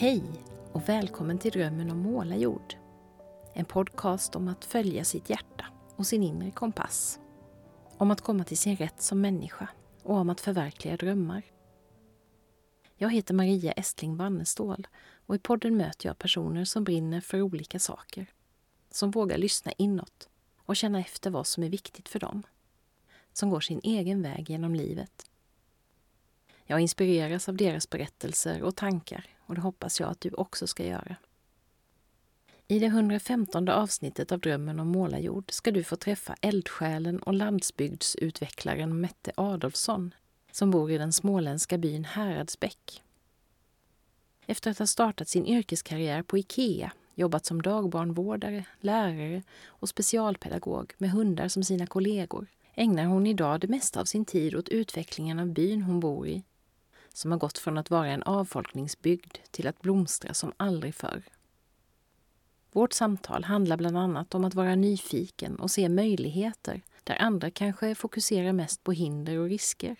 Hej och välkommen till Drömmen om målarjord. En podcast om att följa sitt hjärta och sin inre kompass. Om att komma till sin rätt som människa och om att förverkliga drömmar. Jag heter Maria Estling Wannestål och i podden möter jag personer som brinner för olika saker. Som vågar lyssna inåt och känna efter vad som är viktigt för dem. Som går sin egen väg genom livet. Jag inspireras av deras berättelser och tankar och det hoppas jag att du också ska göra. I det 115 avsnittet av Drömmen om målarjord ska du få träffa eldsjälen och landsbygdsutvecklaren Mette Adolfsson som bor i den småländska byn Häradsbäck. Efter att ha startat sin yrkeskarriär på IKEA, jobbat som dagbarnvårdare, lärare och specialpedagog med hundar som sina kollegor ägnar hon idag det mesta av sin tid åt utvecklingen av byn hon bor i som har gått från att vara en avfolkningsbygd till att blomstra som aldrig förr. Vårt samtal handlar bland annat om att vara nyfiken och se möjligheter där andra kanske fokuserar mest på hinder och risker.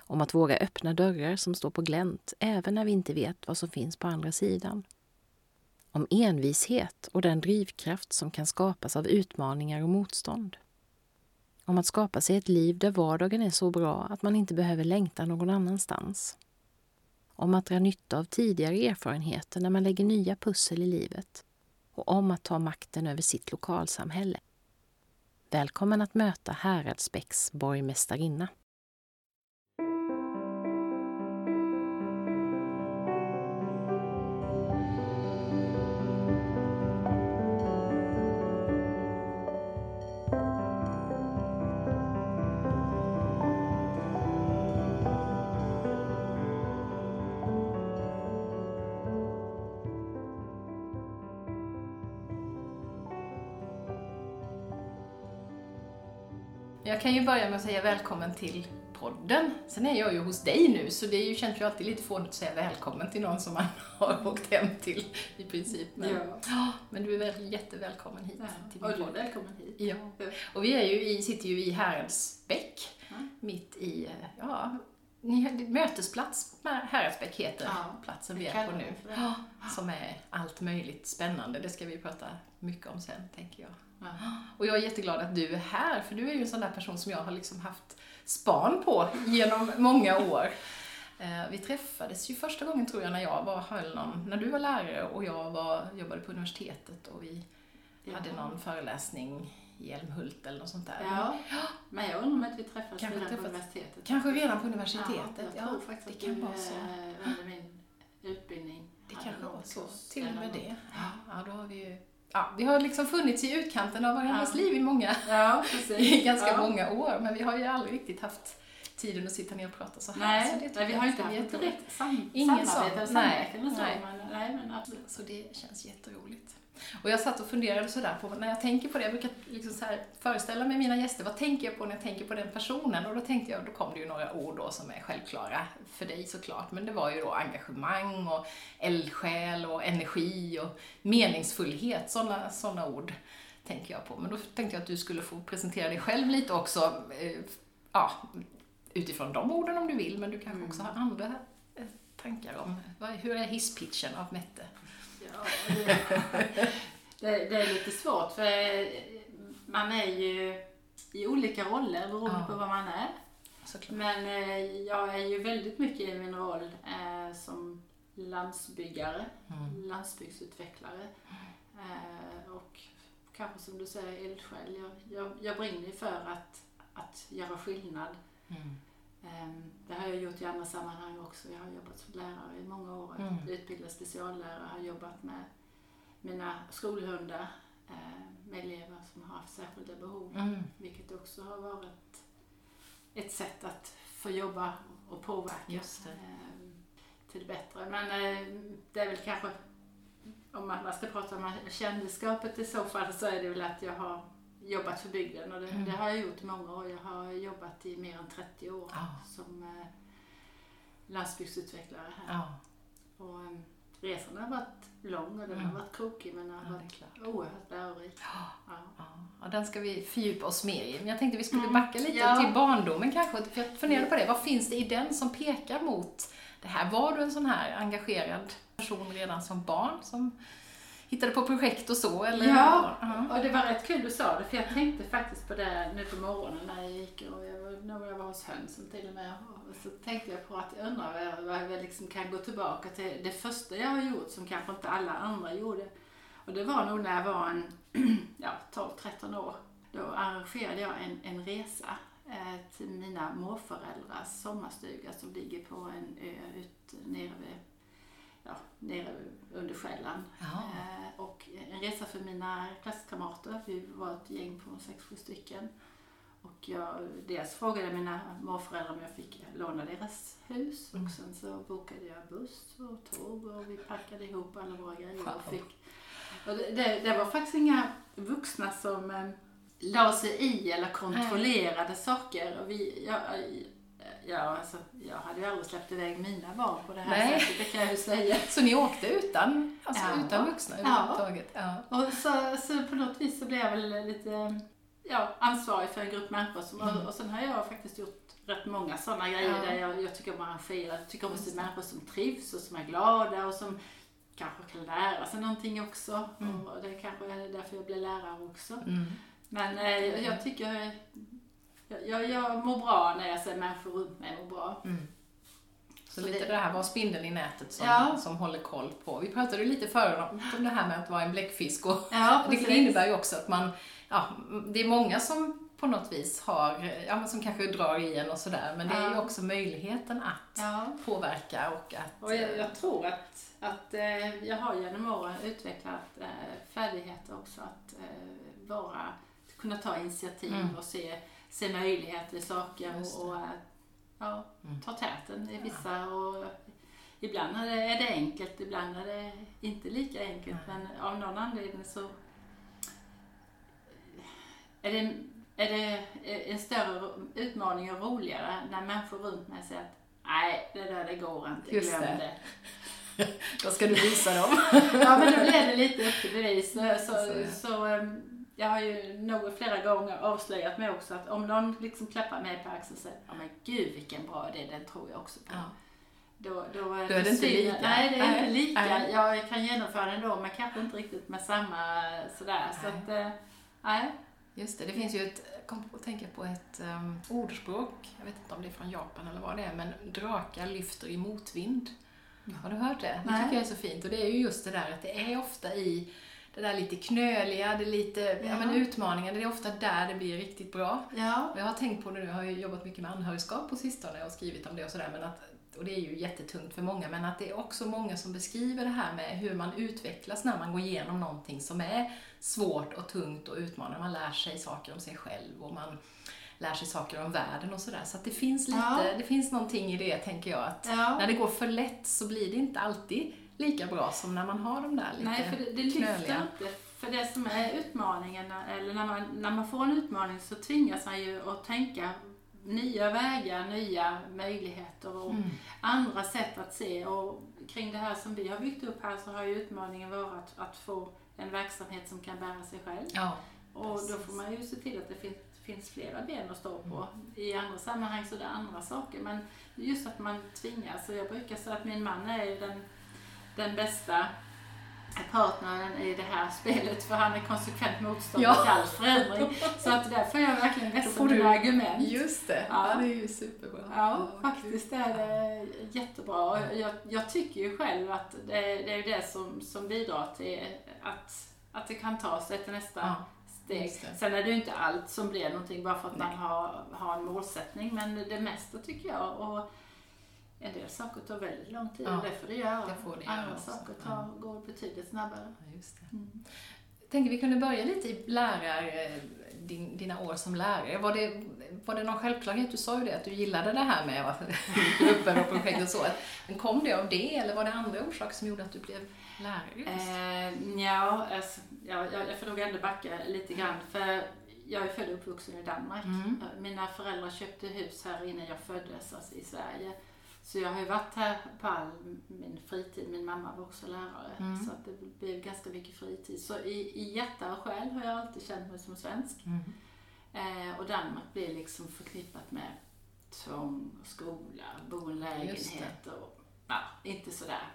Om att våga öppna dörrar som står på glänt även när vi inte vet vad som finns på andra sidan. Om envishet och den drivkraft som kan skapas av utmaningar och motstånd. Om att skapa sig ett liv där vardagen är så bra att man inte behöver längta någon annanstans. Om att dra nytta av tidigare erfarenheter när man lägger nya pussel i livet. Och om att ta makten över sitt lokalsamhälle. Välkommen att möta Häradsbäcks borgmästarinna. Jag kan ju börja med att säga välkommen till podden. Sen är jag ju hos dig nu, så det är ju, känns ju alltid lite fånigt att säga välkommen till någon som man har åkt hem till i princip. Men, Ja. men du är väl jättevälkommen hit Ja. till Och du är podd. välkommen hit. Ja. Och vi är ju i, sitter ju i Häradsbäck, Mm. mitt i, eh, ja, ni- mötesplats med Häradsbäck heter Ja, platsen vi är på nu. Ja, som är allt möjligt spännande. Det ska vi prata mycket om sen, tänker jag. Ja. Och jag är jätteglad att du är här, för du är ju en sån där person som jag har liksom haft span på genom många år. Eh, Vi träffades ju första gången tror jag när jag var, höll någon, när du var lärare och jag var, jobbade på universitetet och vi hade någon föreläsning i Älmhult eller något sånt där. Ja, men jag undrar om att vi träffades Kanske redan på träffats. universitetet. Kanske redan på universitetet, Ja, jag tror faktiskt det att kan du vara så. eh, under min utbildning Det kanske var så, till och med något. det. Ja, ja, då har vi ju, ja, vi har liksom funnits i utkanten av varandras Ja. liv i många Ja, i ganska ja. många år, men vi har ju aldrig riktigt haft tiden att sitta ner och prata så här. Nej, så det nej, vi har inte haft ett direkt sam Ingen samarbete eller Nej, samverkan nej. men nej, men absolut. Så det känns jätteroligt. Och jag satt och funderade sådär på, när jag tänker på det, jag brukar liksom så föreställa mig mina gäster, vad tänker jag på när jag tänker på den personen? Och då tänkte jag, då kom det ju några ord då som är självklara för dig såklart, men det var ju då engagemang och eldsjäl och energi och meningsfullhet, sådana såna ord tänker jag på. Men då tänkte jag att du skulle få presentera dig själv lite också, eh, ja, utifrån de orden om du vill, men du kanske också har andra eh, tankar om, hur är hisspitchen av Mette? Ja, det, det, det är lite svårt för man är ju i olika roller beroende Ja. på vad man är. Såklart. Men eh, jag är ju väldigt mycket i min roll eh, som landsbyggare, Mm. landsbygdsutvecklare eh, och kanske som du säger eldsjäl. Jag, jag, jag brinner för att, att göra skillnad. Mm. Eh, det har jag gjort i andra sammanhang också. Jag har jobbat som lärare i många år, Mm. utbildad speciallärare, har jobbat med mina skolhundar, eh, med elever som har haft särskilda behov. Mm. Vilket också har varit ett sätt att få jobba och påverka det. eh, till det bättre. Men det är väl kanske, om man ska prata om kändisskapet i så fall, så är det väl att jag har jobbat för bygden och det, Mm. det har jag gjort i många år. Jag har jobbat i mer än 30 år Ja. som eh, landsbygdsutvecklare här. Ja, Och, eh, resan har varit lång och den Mm. har varit krokig men den har ja, varit oerhört lärorik. Ja, Ja. ja. ja, den ska vi fördjupa oss mer i. Men jag tänkte vi skulle Mm. backa lite Ja. till barndomen kanske. För jag funderade på det, vad finns det i den som pekar mot det här? Var du en sån här engagerad person redan som barn som hittade på projekt och så? Eller? Ja, och det var rätt kul du sa det, för jag tänkte faktiskt på det nu på morgonen när jag gick och jag var, när jag var hos hönsen till och med. Och så tänkte jag på att jag undrar vad jag, vad jag liksom kan gå tillbaka till det första jag har gjort som kanske inte alla andra gjorde. Och det var nog när jag var en ja, 12-13 år. Då arrangerade jag en, en resa eh, till mina morföräldrars sommarstuga som ligger på en ö ut nere, vid, ja, nere under Själland. Eh, och en resa för mina klasskamrater. Vi var ett gäng på sex sju stycken. Och jag dels frågade mina morföräldrar om jag fick låna deras hus Mm. och sen så bokade jag buss och tåg och vi packade ihop alla våra grejer och Wow. fick. Och det, det, var faktiskt inga vuxna som eh, la sig i eller kontrollerade saker. Och vi, jag, ja, alltså, jag hade ju aldrig släppt iväg mina barn på det här Nej. sättet, det kan jag ju säga. Så ni åkte utan, alltså Ja. utan vuxna Ja. överhuvudtaget? Ja. Och så, så på något vis så blev jag väl lite ja, ansvarig för en grupp människor. Som, Mm. och, sen har jag faktiskt gjort rätt många sådana grejer Ja. där jag, jag tycker om att arrangera. Jag tycker om att se människor som trivs och som är glada och som kanske kan lära sig någonting också. Mm. Och det kanske är därför jag blir lärare också. Mm. Men eh, jag, jag tycker jag, jag, jag mår bra när jag ser människor runt mig mår bra. Mm. Så, Så lite det- det här var spindeln i nätet som, Ja. som håller koll på. Vi pratade lite förut om, om det här med att vara en bläckfisk och Ja, det innebär ju också att man, ja, det är många som på något vis har, ja men som kanske drar i en och sådär, men det är ju också möjligheten att påverka och att... Och jag, jag tror att, att eh, jag har genom åren utvecklat eh, färdigheter också att eh, vara, kunna ta initiativ Mm. och se, se möjligheter i saker och, och eh, ja, Mm. ta täten i vissa. Och ibland är det, är det enkelt, ibland är det inte lika enkelt men av någon anledning så är det, är det en större utmaning och roligare när människor runt mig säger att nej, det där det går inte, Just glöm det. det. Då ska du visa dem. Ja, men då blir det lite upp till bevis. Så, så, Så, så, ehm, jag har ju nog flera gånger avslöjat mig också att om någon liksom klappar mig på axeln och säger ja men gud vilken bra idé, den tror jag också på. Ja. Då, då, Då är det inte lika. Nej, det är Nej, inte lika. nej. Jag kan genomföra den då, men kanske inte riktigt med samma sådär. Så Nej. att, eh, nej. Just det, det finns ju ett, jag kom att tänka på ett um, ordspråk, jag vet inte om det är från Japan eller vad det är, men drakar lyfter i motvind. Har du hört det? Det Nej. tycker jag är så fint och det är ju just det där att det är ofta i det där lite knöliga, det lite, ja. Ja. men utmaningar, det är ofta där det blir riktigt bra. Ja. Jag har tänkt på det nu, jag har ju jobbat mycket med anhörigskap på sistone och skrivit om det och sådär, men att och det är ju jättetungt för många, men att det är också många som beskriver det här med hur man utvecklas när man går igenom någonting som är svårt och tungt och utmanande. Man lär sig saker om sig själv och man lär sig saker om världen och sådär. Så att det finns lite, Ja. det finns någonting i det tänker jag att ja. när det går för lätt så blir det inte alltid lika bra som när man har de där lite Nej, för det, det lyfter inte. För det som är utmaningen, eller när man, när man får en utmaning så tvingas man ju att tänka nya vägar, nya möjligheter och Mm. andra sätt att se. Och kring det här som vi har byggt upp här så har ju utmaningen varit att, att få en verksamhet som kan bära sig själv. Ja, Och då får man ju se till att det finns, finns flera ben att stå på. I andra sammanhang så är det andra saker. Men just att man tvingas. Och jag brukar säga att min man är den, den bästa partnern i det här spelet för han är konsekvent motståndare Ja. till all förändring. Så att där får jag verkligen vässa mina argument. just det. Ja. Ja. det är ju superbra. Ja, vad faktiskt kul. är det jättebra. Jag, jag tycker ju själv att det, det är det som, som bidrar till att, att det kan ta sig till nästa Ja, steg. det. Sen är det ju inte allt som blir någonting bara för att man Nej. har, har en målsättning. Men det mesta tycker jag. Och en del saker tar väldigt lång tid Ja, och det får det göra. det får det Andra göra också. saker tar, går betydligt snabbare. Ja, just det. Mm. Jag tänker vi kunde börja lite i lärar, din, dina år som lärare. Var det, var det någon självklarhet? Du sa ju det, att du gillade det här med grupper och projekt och så. Men kom det av det eller var det andra orsaker som gjorde att du blev lärare? just? Eh, ja, alltså, ja, jag, jag får nog ändå backa lite grann. För jag är född och uppvuxen i Danmark. Mm. Mina föräldrar köpte hus här innan jag föddes, alltså i Sverige. Så jag har ju varit här på all min fritid. Min mamma var också lärare. Mm. Så att det blev ganska mycket fritid. Så i, i hjärta och själ har jag alltid känt mig som svensk. Mm. Eh, och Danmark blir liksom förknippat med tvång, skola, bo i lägenhet och ja, inte sådär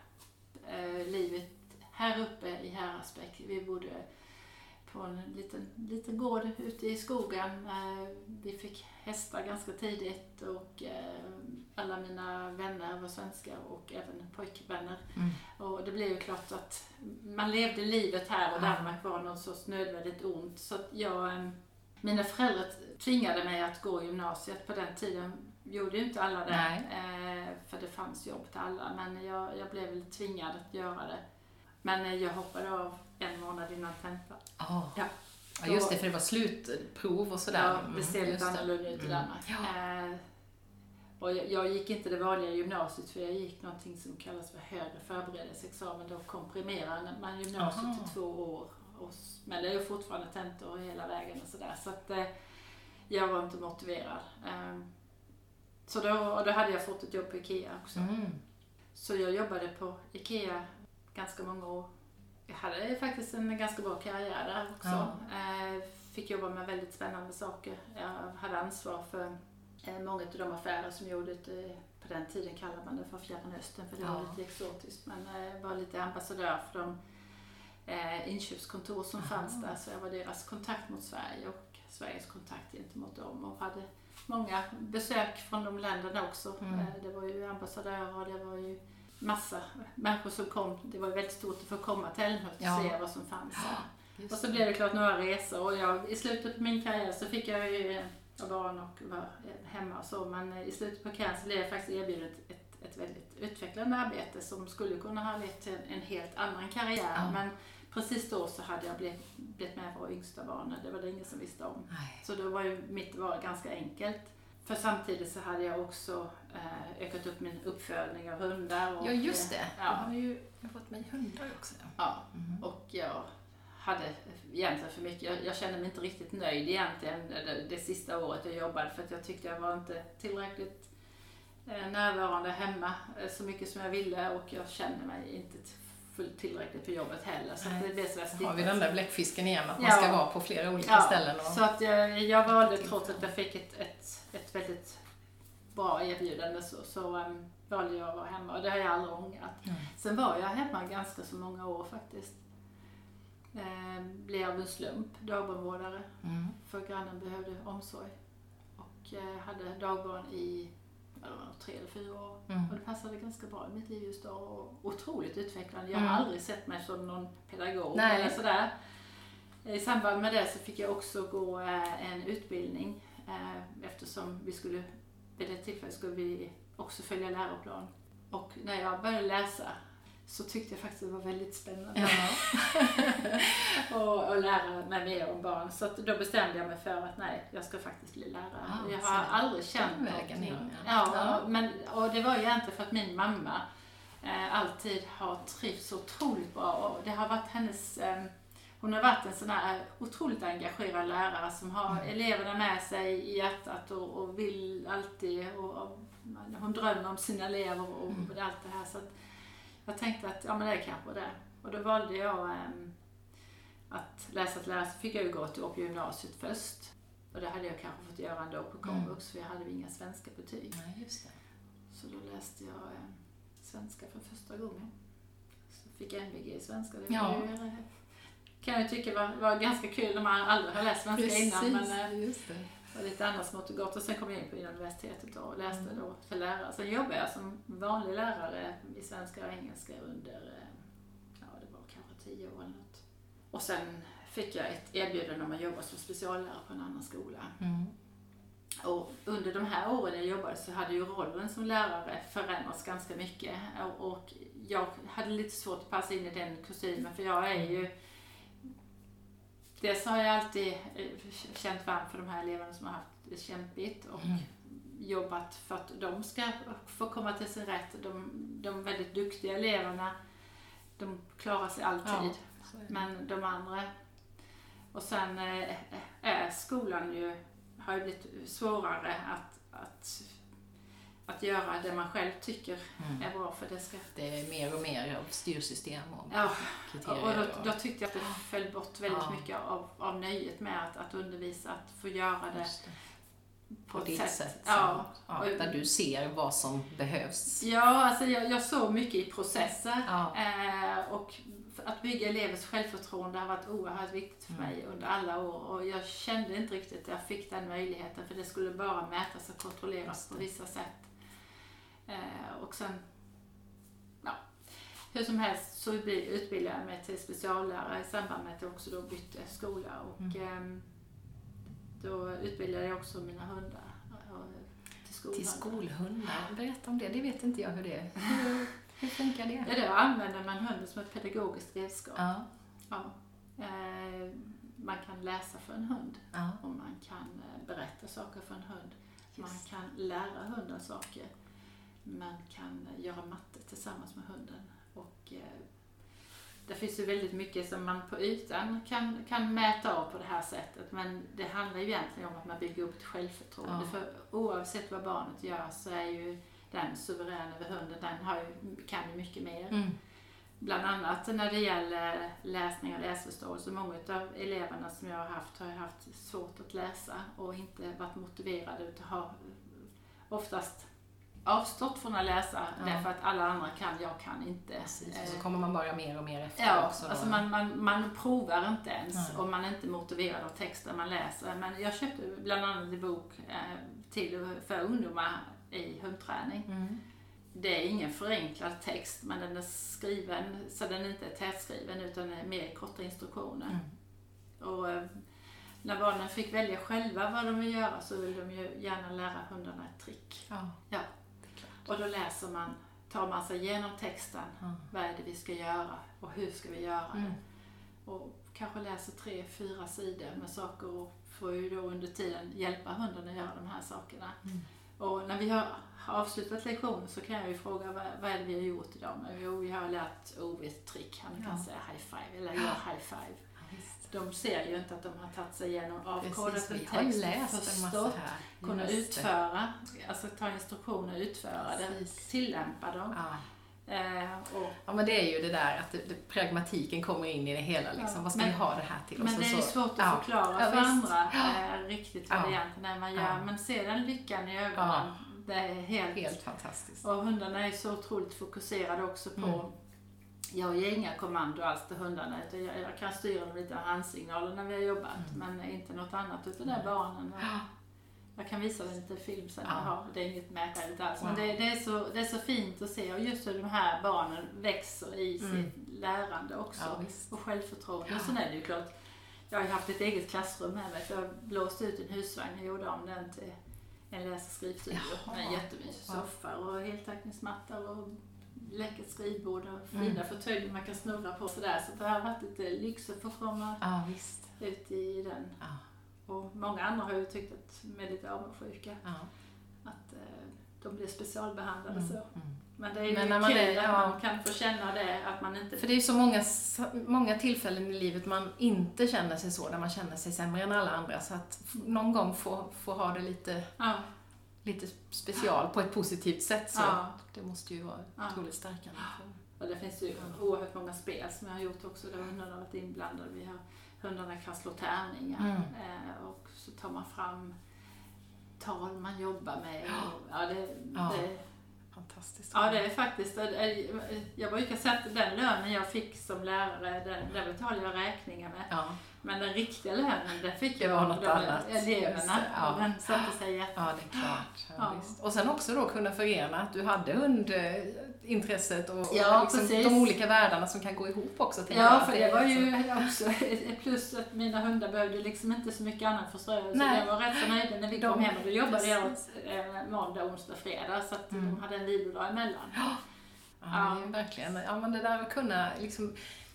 eh, livet här uppe i Häradsbäck. Vi bodde på en liten, liten gård ute i skogen. Eh, vi fick hästar ganska tidigt och eh, alla mina vänner var svenska och även pojkvänner. Mm. Och det blev ju klart att man levde livet här och. Danmark var någon sorts nödvändigt ont. Så att jag, eh, mina föräldrar tvingade mig att gå gymnasiet. På den tiden gjorde ju inte alla det. Nej. För det fanns jobb till alla. Men jag, jag blev väl tvingad att göra det. Men jag hoppade av en månad innan tentan. Ja. Ja. ja, just det, för det var slutprov och sådär. Ja, Mm, det ser just lite annorlunda ut i Mm. Danmark. Ja. Eh, och jag, jag gick inte det vanliga gymnasiet för jag gick någonting som kallas för högre förberedelseexamen. Då komprimerar man gymnasiet Aha. till två år. Och, men det är fortfarande tentor hela vägen och sådär. Så att eh, jag var inte motiverad. Eh, så då, och då hade jag fått ett jobb på IKEA också. Mm. Så jag jobbade på IKEA ganska många år. Jag hade faktiskt en ganska bra karriär där också. Eh, Fick jobba med väldigt spännande saker. Jag hade ansvar för eh, många av de affärer som gjorde det. På den tiden kallade man det för Fjärran Östern för det var Ja. lite exotiskt. Men eh, var lite ambassadör för de inköpskontor som Aha. fanns där. Så jag var deras kontakt mot Sverige och Sveriges kontakt gentemot dem. Och hade många besök från de länderna också. Mm. Det var ju ambassadörer och det var ju massa människor som kom. Det var väldigt stort att få komma till Älmhult och Ja. se vad som fanns här. Och så blev det klart några resor och jag, i slutet på min karriär så fick jag ju barn och vara eh, hemma och så. Men i slutet på karriären så blev jag faktiskt erbjuden ett, ett, väldigt utvecklande arbete som skulle kunna ha lett till en, helt annan karriär. Ja. Men precis då så hade jag blivit, blivit med våra yngsta barn. Det var det ingen som visste om. Nej. Så då var ju mitt val ganska enkelt. För samtidigt så hade jag också ökat upp min uppfödning av hundar. Och, Ja, just eh, det. Ja, har ju jag har fått mig hundar också. Ja. Mm. och jag hade egentligen för mycket. Jag, jag kände mig inte riktigt nöjd egentligen det, det sista året jag jobbade för att jag tyckte jag var inte tillräckligt eh, närvarande hemma eh, så mycket som jag ville och jag kände mig inte fullt tillräckligt på jobbet heller. Så det blev sådär Har vi den där bläckfisken igen, att man Ja. ska vara på flera olika Ja, ställen. Och... Så att jag, jag valde, trots att jag fick ett, ett, ett väldigt bra erbjudande, så, så um, valde jag att vara hemma och det har jag aldrig ångrat. Mm. Sen var jag hemma ganska så många år faktiskt. Eh, blev av en slump dagbarnvårdare Mm. för grannen behövde omsorg. Och eh, hade dagbarn i det var, tre eller fyra år. Mm. Och det passade ganska bra i mitt liv just då. Och otroligt utvecklande. Jag har Mm. aldrig sett mig som någon pedagog Nej. eller sådär. I samband med det så fick jag också gå eh, en utbildning eh, eftersom vi skulle, vid det tillfället skulle vi också följa läroplan. Och när jag började läsa så tyckte jag faktiskt det var väldigt spännande Ja. och, och lära mig mer om barn. Så att då bestämde jag mig för att nej, jag ska faktiskt bli lärare. Ah, jag har aldrig känt vägen in, Ja, ja. Men, och det var ju egentligen för att min mamma eh, alltid har trivts otroligt bra och det har varit hennes eh, hon har varit en sån här otroligt engagerad lärare som har Mm. eleverna med sig i hjärtat och, och vill alltid och, och hon drömmer om sina elever och Mm. allt det här. Så jag tänkte att ja men det är kanske det. Och då valde jag ehm, att läsa till lärare. Så fick jag ju gå till upp gymnasiet först. Och det hade jag kanske fått göra ändå på komvux för jag hade ju inga svenska betyg. Nej, just det. Så då läste jag eh, svenska för första gången. Så fick jag MVG i svenska. Det var Ja. ju, kan jag tycka var, var ganska kul när man aldrig har läst svenska innan. Men eh, just det. var lite annat smått och gott. Och sen kom jag in på universitetet och läste Mm. då till lärare. Sen jobbade jag som vanlig lärare i svenska och engelska under, eh, ja det var kanske tio år eller något. Och sen fick jag ett erbjudande om att jobba som speciallärare på en annan skola. Mm. Och under de här åren jag jobbade så hade ju rollen som lärare förändrats ganska mycket. Och, och jag hade lite svårt att passa in i den kostymen för jag är ju Dels har jag alltid eh, känt varmt för de här eleverna som har haft det kämpigt och Mm. jobbat för att de ska få komma till sin rätt. De, de väldigt duktiga eleverna, de klarar sig alltid. Ja, är. Men de andra... Och sen eh, är skolan ju, har ju blivit svårare att, att, att göra det man själv tycker Mm. är bra för det ska... Det är mer och mer av styrsystem och Ja, kriterier. och då, då tyckte jag att det föll bort väldigt Ja. mycket av, av nöjet med att, att undervisa, att få göra det. På ett ditt sätt. sätt. Ja. ja, där du ser vad som behövs. Ja, alltså jag, jag såg mycket i processer. Ja. Eh, och att bygga elevers självförtroende har varit oerhört viktigt för Mm. mig under alla år. Och jag kände inte riktigt att jag fick den möjligheten för det skulle bara mätas och kontrolleras på vissa sätt. Eh, och sen, ja, hur som helst så utbi- utbildade jag mig till speciallärare i samband med att jag också då bytte skola. Och Mm. ehm, då utbildade jag också mina hundar eh, till skolhundar. Till skolhundar. Berätta om det, det vet inte jag hur det är. Hur, hur funkar det? Ja, då använder man hunden som ett pedagogiskt redskap. Ja, Ja. Eh, man kan läsa för en hund ja. och man kan eh, berätta saker för en hund. Man Just. kan lära hunden saker. Man kan göra matte tillsammans med hunden. Och, eh, det finns ju väldigt mycket som man på ytan kan, kan mäta av på det här sättet men det handlar ju egentligen om att man bygger upp ett självförtroende. Ja. För oavsett vad barnet gör så är ju den suverän över hunden, den har ju, kan ju mycket mer. Mm. Bland annat när det gäller läsning och läsförståelse. Många av eleverna som jag har haft har ju haft svårt att läsa och inte varit motiverade utan har oftast avstått från att läsa Ja. därför att alla andra kan, jag kan inte. Precis. Och Eh, så kommer man bara mer och mer efter Ja, också. alltså man, man, man provar inte ens om man är inte är motiverad av texten man läser. Men jag köpte bland annat en bok eh, till, för ungdomar i hundträning. Mm. Det är ingen förenklad text men den är skriven så den inte är tätskriven utan är mer korta instruktioner. Mm. Och eh, när barnen fick välja själva vad de vill göra så vill de ju gärna lära hundarna ett trick. Ja, Ja. Och då läser man, tar man sig igenom texten. Ja. Vad är det vi ska göra och hur ska vi göra Mm. det? Och kanske läser tre, fyra sidor med saker och får ju då under tiden hjälpa hunden att göra de här sakerna. Mm. Och när vi har avslutat lektionen så kan jag ju fråga vad, vad är det vi har gjort idag? Men jo, vi har lärt Ove ett trick. Han kan Ja. säga high five eller gör high five. De ser ju inte att de har tagit sig igenom avkodat en text, förstått, kunna det. utföra, alltså ta instruktioner och utföra det, tillämpa dem. Ja. Eh, och, ja, men det är ju det där att det, det, pragmatiken kommer in i det hela. Liksom. Ja, Vad ska men- vi ha det här till? Men så- det är ju svårt att ja. förklara Ja, för andra eh, riktigt vad Ja. det egentligen man gör. Men se den lyckan i ögonen, det är helt... Helt fantastiskt. Och hundarna är så otroligt fokuserade också på Mm. Jag ger inga kommando alls till hundarna utan jag, jag kan styra dem lite av handsignaler när vi har jobbat Mm. men inte något annat utan det är barnen. Och Ja. jag kan visa lite film sen Ja. jag har, det är inget märkvärdigt alls. Men det, det, är så, det är så fint att se och just hur de här barnen växer i Mm. sitt lärande också. Ja, och självförtroende. Ja. Sen är det ju klart, jag har ju haft ett eget klassrum med mig för jag blåste ut en husvagn och gjorde om den till en läs och skrivstudio med en jättemysig soffa och heltäckningsmatta och läckert skrivbord och Mm. fina fåtöljer man kan snurra på sådär. Så det har varit lite lyx att få komma Ja, visst. ut i den. Ja. Och många andra har ju tyckt att är lite avundsjuka Ja. att eh, de blir specialbehandlade Mm. så. Mm. Men det är ju Men när man kul är- att ja. man kan få känna det, att man inte... För det är ju så många, många tillfällen i livet man inte känner sig så, där man känner sig sämre än alla andra. Så att någon gång få, få ha det lite, Ja, lite special på ett positivt sätt så. Ja. Det måste ju vara Ja. otroligt stärkande. och det finns ju oerhört många spel som jag har gjort också där hundarna har varit inblandade. Vi har, hundarna kan slå tärningar Mm. eh, och så tar man fram tal man jobbar med. Och, ja, det, Ja. Det, Fantastiskt. ja, det är faktiskt... Jag brukar säga att den lönen jag fick som lärare, den, den betalar jag räkningar med. Ja, Men den riktiga lönen, den fick Det jag av de eleverna. det, ja. Och den satte sig jätte... ja, det är klart. Ja, Ja. Och sen också då kunna förena att du hade hundintresset och, Ja, och liksom de olika världarna som kan gå ihop också. jag, Ja, för det var liksom- ju också ett plus att mina hundar behövde liksom inte så mycket annat förströelse. Jag var rätt så nöjda när vi De- kom hem och då jobbade jag eh, måndag, onsdag, fredag så att Mm. de hade en vilodag emellan. Ja, det ju verkligen. Ja, men det där att kunna liksom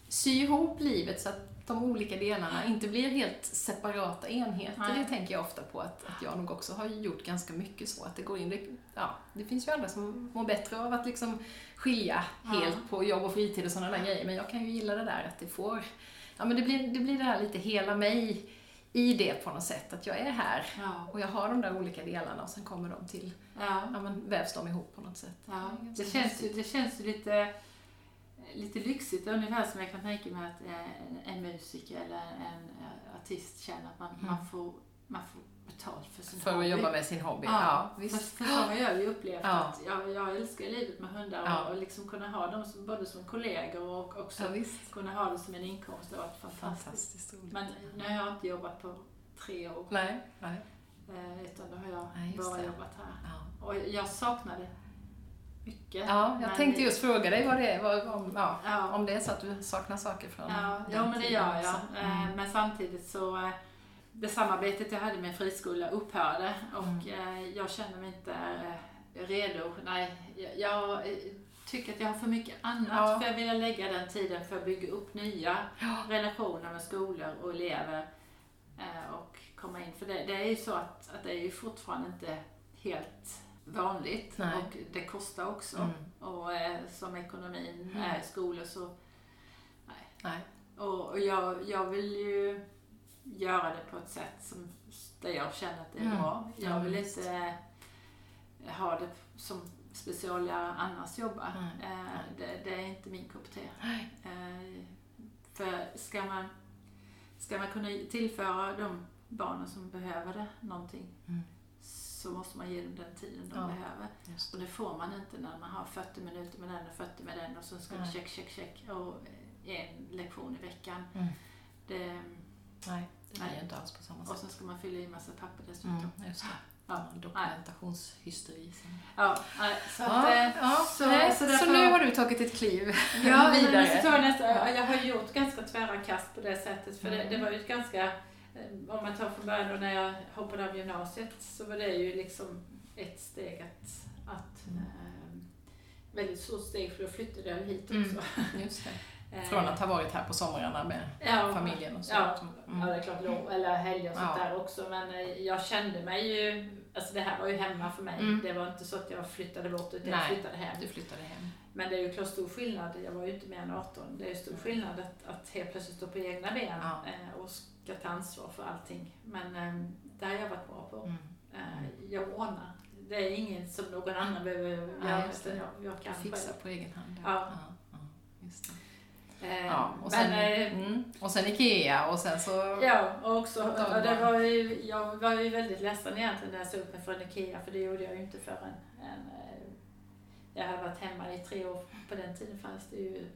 sy ihop livet så att de olika delarna inte blir helt separata enheter. Nej. Det tänker jag ofta på att, att jag nog också har gjort ganska mycket så. Att det går in, det, ja, det finns ju andra som mår bättre av att liksom skilja Ja. helt på jobb och fritid och sådana där grejer. Men jag kan ju gilla det där att det får, ja men det blir det, blir det här lite hela mig i det på något sätt. Att jag är här Ja, och jag har de där olika delarna och sen kommer de till, ja, ja men vävs de ihop på något sätt. ja. Det Det, känns det känns lite, lite lyxigt, ungefär som jag kan tänka mig att eh, en, musiker eller en eh, artist känner att man, Mm. man får man får betalt för sin För hobby. att jobba med sin hobby. Ja, Ja, För, visst. för så har jag ju upplevt Ja. att jag, jag älskar livet med hundar Ja. och, liksom kunna ha dem som, både som kollegor och också kunna ha det som en inkomst. Det har varit fantastiskt. Fantastiskt roligt. Men nu har jag inte jobbat på tre år. Nej, nej. Eh, utan då har jag bara det. jobbat här. Och jag saknar det mycket. Ja, jag Men tänkte det- just fråga dig vad det är, vad, om, ja, Ja, om det är så att du saknar saker från ja, ja men det gör jag. Eh, Mm. Men samtidigt så eh, det samarbetet jag hade med en friskola upphörde och Mm. eh, jag känner mig inte redo. Nej, jag, tycker att jag har för mycket annat Ja. för jag vill lägga den tiden för att bygga upp nya relationer med skolor och elever och komma in. För det, det är ju så att, att det är ju fortfarande inte helt vanligt Nej. och det kostar också. Mm. Och eh, som ekonomin Mm. är i skolor så Nej. och, och jag, jag vill ju göra det på ett sätt som, där jag känner att det är Mm. bra. Jag Ja, vill inte eh, ha det som speciallärare annars jobbar. Nej, Eh, det, det är inte min kopp te. Nej. Eh, för ska man, ska man kunna tillföra de barnen som behöver det någonting Mm. Så måste man ge dem den tiden de Ja. behöver. Just Och det får man inte när man har 40 minuter med den och 40 med den och så ska det Nej. check, check, check och en lektion i veckan. Mm. Det, Nej, det blir ju inte alls på samma och sätt. sen ska man fylla i massa papper dessutom. Mm, just det. Ja. Dokumentationshysteri. som- Ja, så att, Ja, eh, ja, så, nej, så så, nu har du tagit ett kliv Ja, men vidare. så tar jag, nästa, jag har gjort ganska tvära kast på det sättet. För det, Mm. det var ju ett ganska, eh, om man tar från början då när jag hoppade av gymnasiet så var det ju liksom ett steg att, att Mm. eh, väldigt stort steg för då flyttade jag hit också. Mm. Eh, Från att ha varit här på somrarna med ja, familjen och så. Ja, Mm. ja, det är klart lov, eller helger och sånt Ja. där också. Men eh, jag kände mig ju, alltså det här var ju hemma för mig. Mm. Det var inte så att jag flyttade bort utan jag Nej. flyttade hem. Du flyttade hem. Men det är ju klart stor skillnad, jag var ju inte mer än 18, det är ju stor skillnad att, att helt plötsligt stå på egna ben Ja. eh, och ska ta ansvar för allting. Men eh, det har jag varit bra på. Mm. Jag ordnar. Det är inget som någon annan behöver göra, utan jag, jag kan själv. på egen hand. Ja. ja, ja just det. Eh, Ja, och, men, sen, eh, mm, och sen Ikea och sen så... Ja, och också, och det var ju, jag var ju väldigt ledsen egentligen när jag såg upp mig från IKEA för det gjorde jag ju inte förrän en, eh, jag hade varit hemma i tre år. På den tiden fanns det ju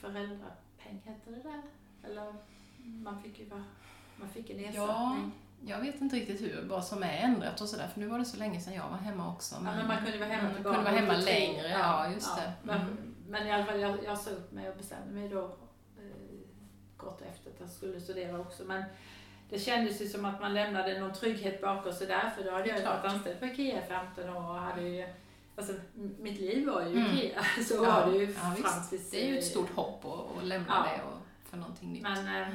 föräldrapeng, hette det där? Eller man fick ju vara, man fick en ersättning. Jag vet inte riktigt hur, vad som är ändrat och sådär, för nu var det så länge sedan jag var hemma också. Ja, men man kunde vara hemma Mm, till kunde vara hemma längre, ja, just det. Men, Mm. Men i alla fall, jag, jag sa upp mig och bestämde mig då eh, kort efter att jag skulle studera också. Men det kändes ju som att man lämnade någon trygghet bakom sig där, för då hade jag klart. varit anställd på IKEA i 15 år och hade ju Alltså, mitt liv var ju Mm. IKEA, så Ja, var det ju ja, tills... Det är ju ett stort hopp att, att lämna Ja. det och för någonting nytt. Men eh,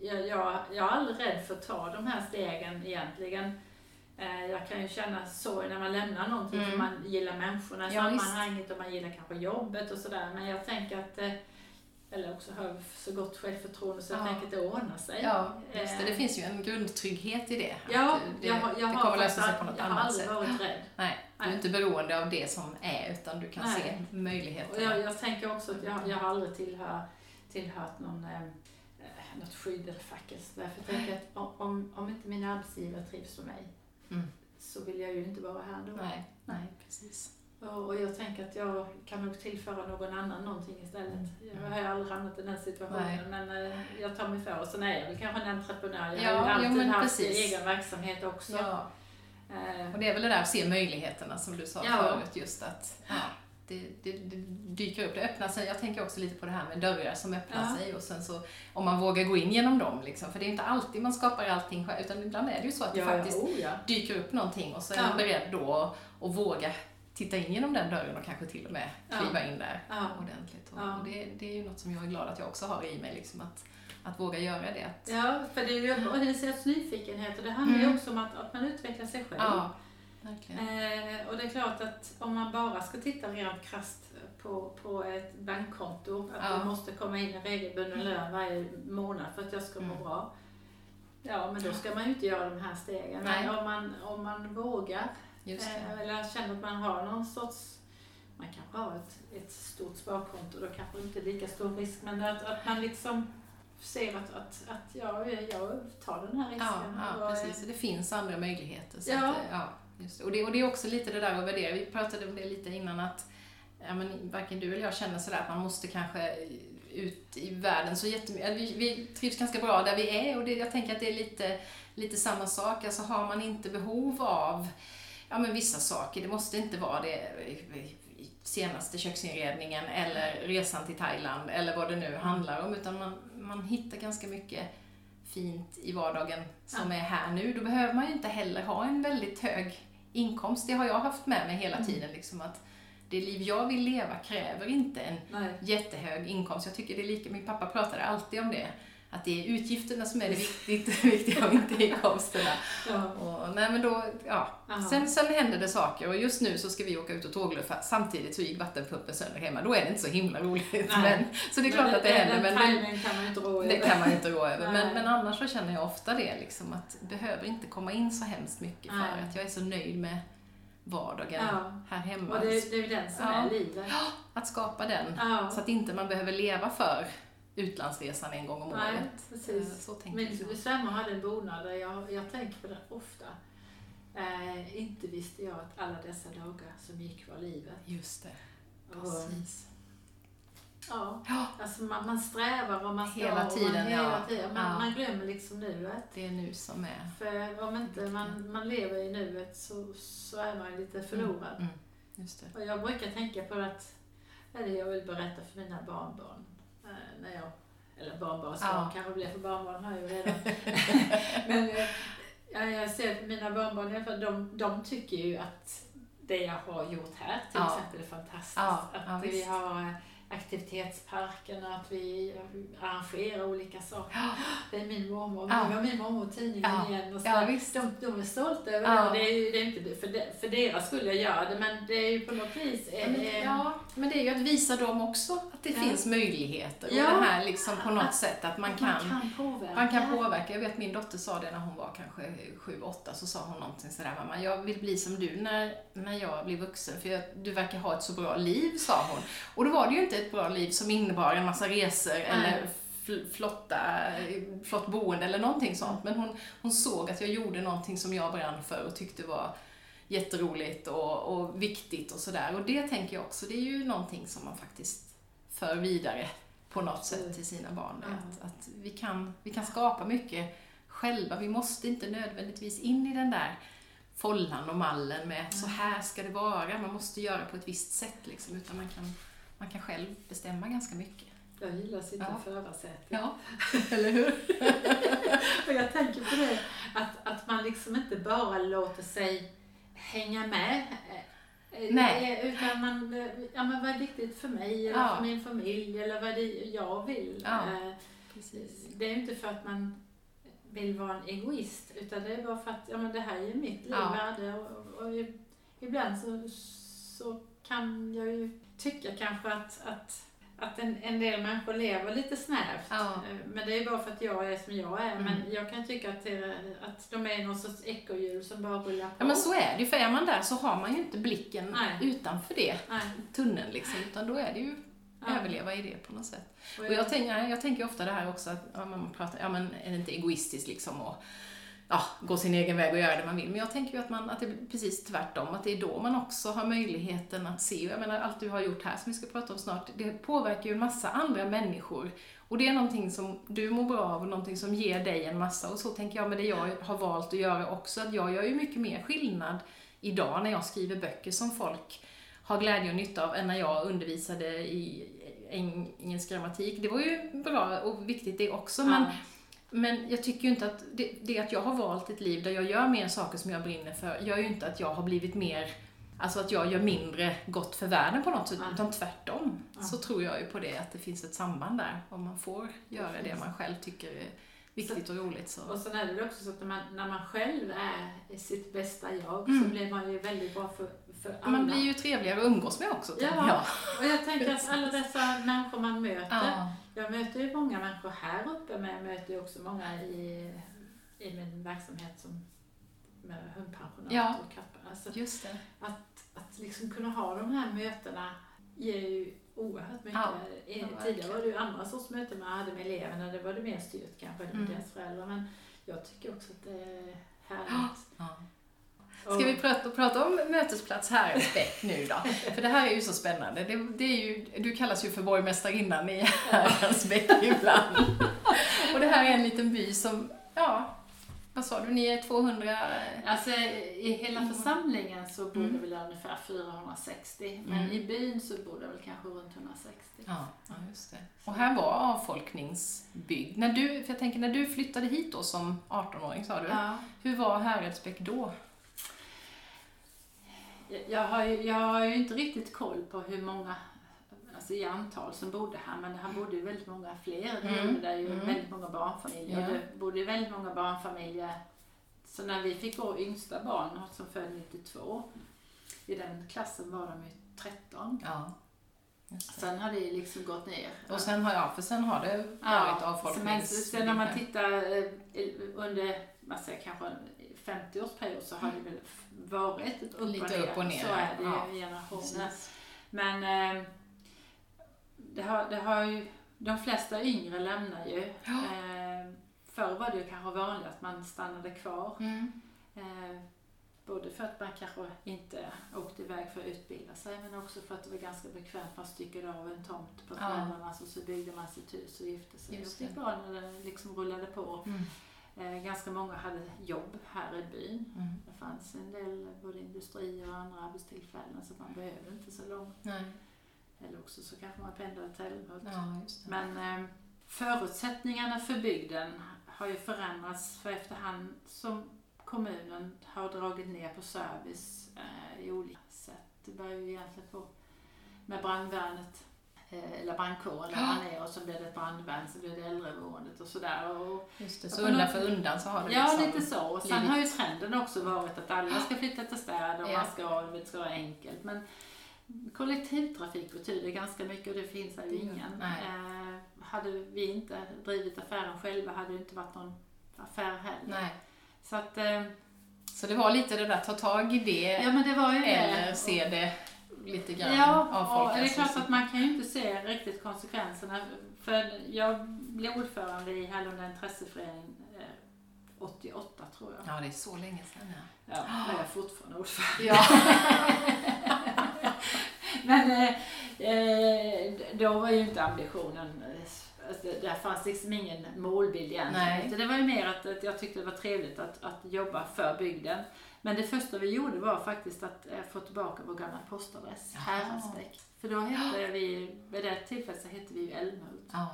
jag, jag, jag är aldrig rädd för att ta de här stegen egentligen. Eh, jag kan ju känna sorg när man lämnar någonting Mm. för man gillar människorna i Ja, visst. sammanhanget och man gillar kanske jobbet och sådär. Men jag tänker att, eh, eller också har så gott självförtroende så jag Ja. tänker att det ordnar sig. Ja, just det. Det Eh, finns ju en grundtrygghet i det. Ja, det, jag, har- jag det kommer lösa sig på något jag har annat aldrig sätt. varit rädd. Nej, du är inte beroende av det som är utan du kan Nej. se Och möjligheterna. jag, jag tänker också att jag, jag har aldrig tillhör, tillhört någon, eh, något skydd eller fack eller sådär. För jag tänker att om, om inte min arbetsgivare trivs med mig Mm. så vill jag ju inte vara här då. Nej, nej, precis. Och jag tänker att jag kan nog tillföra någon annan någonting istället. Jag har ju aldrig hamnat i den situationen Nej. men eh, jag tar mig för och sen är jag väl kanske en entreprenör. Jag Ja, har ju alltid men haft egen verksamhet också. Ja. Eh, Och det är väl det där att se möjligheterna som du sa Ja. förut, just att ja, det, det, det dyker upp, det öppnar sig. Jag tänker också lite på det här med dörrar som öppnar Ja. sig och sen så om man vågar gå in genom dem liksom. För det är inte alltid man skapar allting själv, utan ibland är det ju så att det ja, faktiskt oh, ja. dyker upp någonting och så är man beredd då att våga titta in genom den dörren och kanske till och med kliva in där Ja. ordentligt. Och, Ja. och det, det är ju något som jag är glad att jag också har i mig, liksom att, att våga göra det. Ja, för det är ju nyfikenhet och det handlar ju Mm. också om att, att man utvecklar sig själv. Eh, och det är klart att om man bara ska titta rent krasst på, på ett bankkonto, att Ja. det måste komma in en regelbunden lön varje månad för att jag ska må Mm. bra. Ja, men då ska man ju inte göra de här stegen. Nej. Men om man, om man vågar, eh, eller känner att man har någon sorts man kanske har ett, ett stort sparkonto, då kanske inte lika stor risk, men att, att man liksom ser att, att, att jag, jag tar den här risken. Ja, ja Och, precis. Det finns andra möjligheter. Så Ja. att, ja, just det. Och, det, och det är också lite det där att värdera. Vi pratade om det lite innan att ja, men, varken du eller jag känner sådär att man måste kanske ut i världen så jättemycket. Vi, vi trivs ganska bra där vi är och det, jag tänker att det är lite, lite samma sak. Alltså har man inte behov av ja, men vissa saker, det måste inte vara det senaste köksinredningen eller resan till Thailand eller vad det nu handlar om utan man, man hittar ganska mycket fint i vardagen som Ja. är här nu. Då behöver man ju inte heller ha en väldigt hög inkomst. Det har jag haft med mig hela Mm. tiden. Liksom att det liv jag vill leva kräver inte en Nej. jättehög inkomst. Jag tycker det är lika, min pappa pratade alltid om det. Att det är utgifterna som är det viktigt, viktiga och inte inkomsterna. Ja. Och, nej men då, ja. Aha. Sen, sen händer det saker och just nu så ska vi åka ut och tågluffa. Samtidigt så gick vattenpumpen sönder hemma. Då är det inte så himla roligt. Nej. Men, så det är klart att det händer. Den Men, men kan man inte rå det över. kan man inte rå över. Men, men annars så känner jag ofta det liksom att det behöver inte komma in så hemskt mycket för Nej. att jag är så nöjd med vardagen Ja. här hemma. Och det, det är ju den som Ja. är livet. Att skapa den. Ja. Så att inte man behöver leva för utlandsresan en gång om Nej, året. precis. Eh, Så tänker Min jag. svärmor hade en bonad där jag, jag tänker på det ofta. Eh, inte visste jag att alla dessa dagar som gick var livet. Just det, Och, precis. ja, Ja, alltså man, man strävar och man ska Hela och tiden, man, hela ja. tiden. Man, Ja. man glömmer liksom nuet. det är nu som är... För om inte man, man lever i nuet så, så är man lite förlorad. Mm, just det. Och jag brukar tänka på att, eller jag vill berätta för mina barnbarn, när jag, eller barnbarnsbarn Ja. kanske blir för barnbarn har jag ju redan. Men eh, ja, jag ser på mina barnbarn i alla fall, de, de tycker ju att det jag har gjort här till Ja. exempel är fantastiskt. Ja, att vi har eh, aktivitetsparken och att vi arrangerar olika saker. Det är min mormor, Ja. nu har min mormor tidningen Ja. igen. Och så Ja, visst. de, de är stolta över Ja. det det är det är inte för, de, för deras skull jag gör det men det är ju på något vis Ja, men, eh, ja, men det är ju att visa dem också att det Ja. finns möjligheter. Och Ja. det här liksom på något sätt att man att kan, man kan påverka. man kan påverka. Jag vet min dotter sa det när hon var kanske sju, åtta så sa hon någonting sådär mamma, jag vill bli som du när, när jag blir vuxen för jag, du verkar ha ett så bra liv, sa hon. Och då var det ju inte ett bra liv som innebar en massa resor eller fl- flotta, flott boende eller någonting sånt. Men hon, hon såg att jag gjorde någonting som jag brann för och tyckte var jätteroligt och, och viktigt och sådär. Och det tänker jag också, det är ju någonting som man faktiskt för vidare på något sätt till sina barn. Ja. Att, att vi, kan, vi kan skapa mycket själva. Vi måste inte nödvändigtvis in i den där follan och mallen med så här ska det vara. Man måste göra på ett visst sätt liksom, utan man kan, man kan själv bestämma ganska mycket. Jag gillar att sitta Ja. i förarsätet. Ja, eller hur? Och jag tänker på det att, att man liksom inte bara låter sig hänga med. eh, eh, Nej. Utan man, eh, ja men vad är viktigt för mig eller Ja. för min familj eller vad är det jag vill. Ja. Precis. Det är ju inte för att man vill vara en egoist utan det är bara för att ja, men det här är mitt liv Ja. värde och, och, och ibland så, så kan jag ju tycka kanske att, att, att en, en del människor lever lite snävt. Ja. Eh, Men det är bara för att jag är som jag är. Mm. Men jag kan tycka att, det, att de är någon sorts ekorrhjul som bara rullar på. Ja men så är det ju, för är man där så har man ju inte blicken Nej. utanför det, Nej. tunneln liksom, utan då är det ju Ja. överleva i det på något sätt. Och Och jag, tänker, jag tänker ofta det här också att ja, man pratar, ja men är det inte egoistiskt liksom att ja, gå sin egen väg och göra det man vill. Men jag tänker ju att, man, att det är precis tvärtom, att det är då man också har möjligheten att se, jag menar allt du har gjort här som vi ska prata om snart, det påverkar ju en massa andra människor. Och det är någonting som du mår bra av och någonting som ger dig en massa. Och så tänker jag med det jag har valt att göra också, att jag gör ju mycket mer skillnad idag när jag skriver böcker som folk har glädje och nytta av än när jag undervisade i engelsk grammatik. Det var ju bra och viktigt det också, men, men jag tycker ju inte att det, det att jag har valt ett liv där jag gör mer saker som jag brinner för, gör ju inte att jag har blivit mer Alltså att jag gör mindre gott för världen på något sätt, Ja. utan tvärtom. Ja. Så tror jag ju på det, att det finns ett samband där. Om man får göra det finns. man själv tycker är viktigt och roligt så. Och sen är det också så att när man, när man själv är sitt bästa jag Mm. så blir man ju väldigt bra för. Man blir ju trevligare att umgås med också, Ja. jag. Och jag tänker att alla dessa människor man möter. Ja. Jag möter ju många människor här uppe men jag möter ju också många i, i min verksamhet som med hundpensionat Ja. och katter. Alltså, Just det. att liksom kunna ha de här mötena ger ju oerhört mycket. Ja, Tidigare var det ju andra sorts möten man hade med eleverna. Det var det mer styrt kanske med Mm. deras föräldrar. Men jag tycker också att det är härligt. Ja. Ska vi prata, prata om mötesplats Häradsbäck nu då? För det här är ju så spännande. Det, det är ju, du kallas ju för borgmästarinnan i Häradsbäck ibland. Och det här är en liten by som, ja, vad sa du, ni är 200? Alltså i hela församlingen så bor det Mm. väl ungefär 460. Men Mm. i byn så bor det väl kanske runt 160. Ja, ja, just det. Och här var avfolkningsbygd. När du, för jag tänker, när du flyttade hit då som 18-åring sa du, Ja. hur var Häradsbäck då? Jag- har, ju, jag har ju inte riktigt koll på hur många alltså i antal som bodde här men här bodde ju väldigt många fler. Mm. det ju Mm. väldigt många barnfamiljer. Ja. Det bodde ju väldigt många barnfamiljer. Så när vi fick vår yngsta barn som född 92, i den klassen var de ju 13. Ja. Sen har det liksom gått ner. Och sen har jag, för sen har det varit Ja, men avfolknings... sen när man tittar eh, under man säger, kanske 50-årsperiod så har det väl varit ett upp, Lite och, ner. upp och ner, Så är det ja. ju i generationer. Precis. Men eh, det har, det har ju, de flesta yngre lämnar ju. Eh, förr var det ju kanske vanligt att man stannade kvar. Mm. Eh, både för att man kanske inte åkte iväg för att utbilda sig men också för att det var ganska bekvämt. Man styckade av en tomt på Ja. föräldrarnas och så byggde man sitt hus och gifte sig. Just det det. bra när det liksom rullade på. Mm. Eh, ganska många hade jobb här i byn. Mm. Det fanns en del både industrier och andra arbetstillfällen så man behövde inte så långt. Nej. Eller också så kanske man pendlade till Älmhult. Ja. Men eh, förutsättningarna för bygden har ju förändrats för efterhand som kommunen har dragit ner på service eh, i olika sätt. Det börjar ju egentligen på med brandvärnet eller brandkåren där man är och så blir det ett brandvärn så blir det äldreboendet och sådär. Och, Just det. Så undan för undan så har det ja, liksom... lite så. Och sen blivit- har ju trenden också varit att alla ska flytta till städer och Ja. man ska, det ska vara enkelt. Men kollektivtrafik betyder ganska mycket och det finns här ju ingen. nej. Eh, hade vi inte drivit affären själva hade det inte varit någon affär heller. Nej. Så att, eh, Så det var lite det där, ta tag i det ja det eller det. se det lite grann Ja, och avfolkas. det är klart att man kan ju inte se riktigt konsekvenserna. För jag blev ordförande i Hallunda intresseförening eh, 88 tror jag. Ja, det är så länge sedan. Ja. Ja, jag är fortfarande ordförande. Ja. Men eh, eh, då var ju inte ambitionen, eh, alltså, det- där fanns liksom ingen målbild egentligen. Det var ju mer att, att jag tyckte det var trevligt att, att jobba för bygden. Men det första vi gjorde var faktiskt att eh, få tillbaka vår gamla postadress, Jaha. Häradsbäck. För då hette vi, vid det tillfället så hette vi ju Älmhult. ja.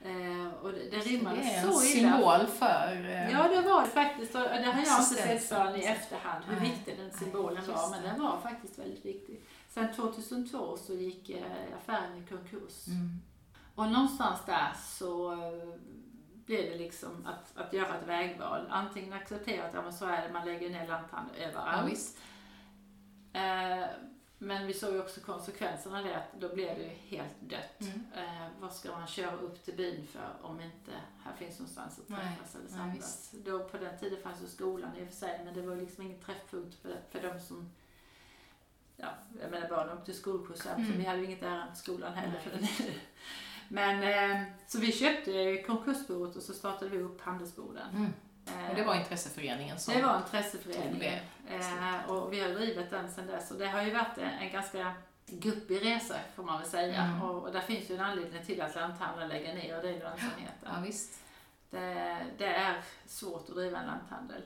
Eh, och det, det Så rimmade det är en illa. symbol för... eh, Ja, det var det faktiskt. Och det har jag inte sett förrän i efterhand hur Nej. viktig den Nej, symbolen just var. Men den var faktiskt väldigt viktig. Sen 2002 så gick eh, affären i konkurs. Mm. Och någonstans där så blev det liksom att, att göra ett vägval. Antingen acceptera att ja, men så är det, man lägger ner lanthandel Ja, överallt. visst. Eh, men vi såg ju också konsekvenserna av det, att då blev det ju helt dött. Mm. Eh, vad ska man köra upp till byn för om inte här finns någonstans att Nej, träffas eller nej, samlas? Då på den tiden fanns ju skolan i och för sig, men det var liksom ingen träffpunkt för, för de som Ja, jag menar barn åkte skolskjuts Mm. så vi hade ju inget ärende till skolan heller. Nej. För den. Men, eh, så vi köpte konkursboet och så startade vi upp handelsboden. Mm. Eh, Och det var intresseföreningen som... det var tog intresseförening. det. Eh, och vi har drivit den sedan dess. Och det har ju varit en, ganska guppig resa får man väl säga. Mm. Och, och där finns ju en anledning till att lanthandeln lägger ner och det är lönsamheten. Ja, visst. Det, det är svårt att driva en lanthandel.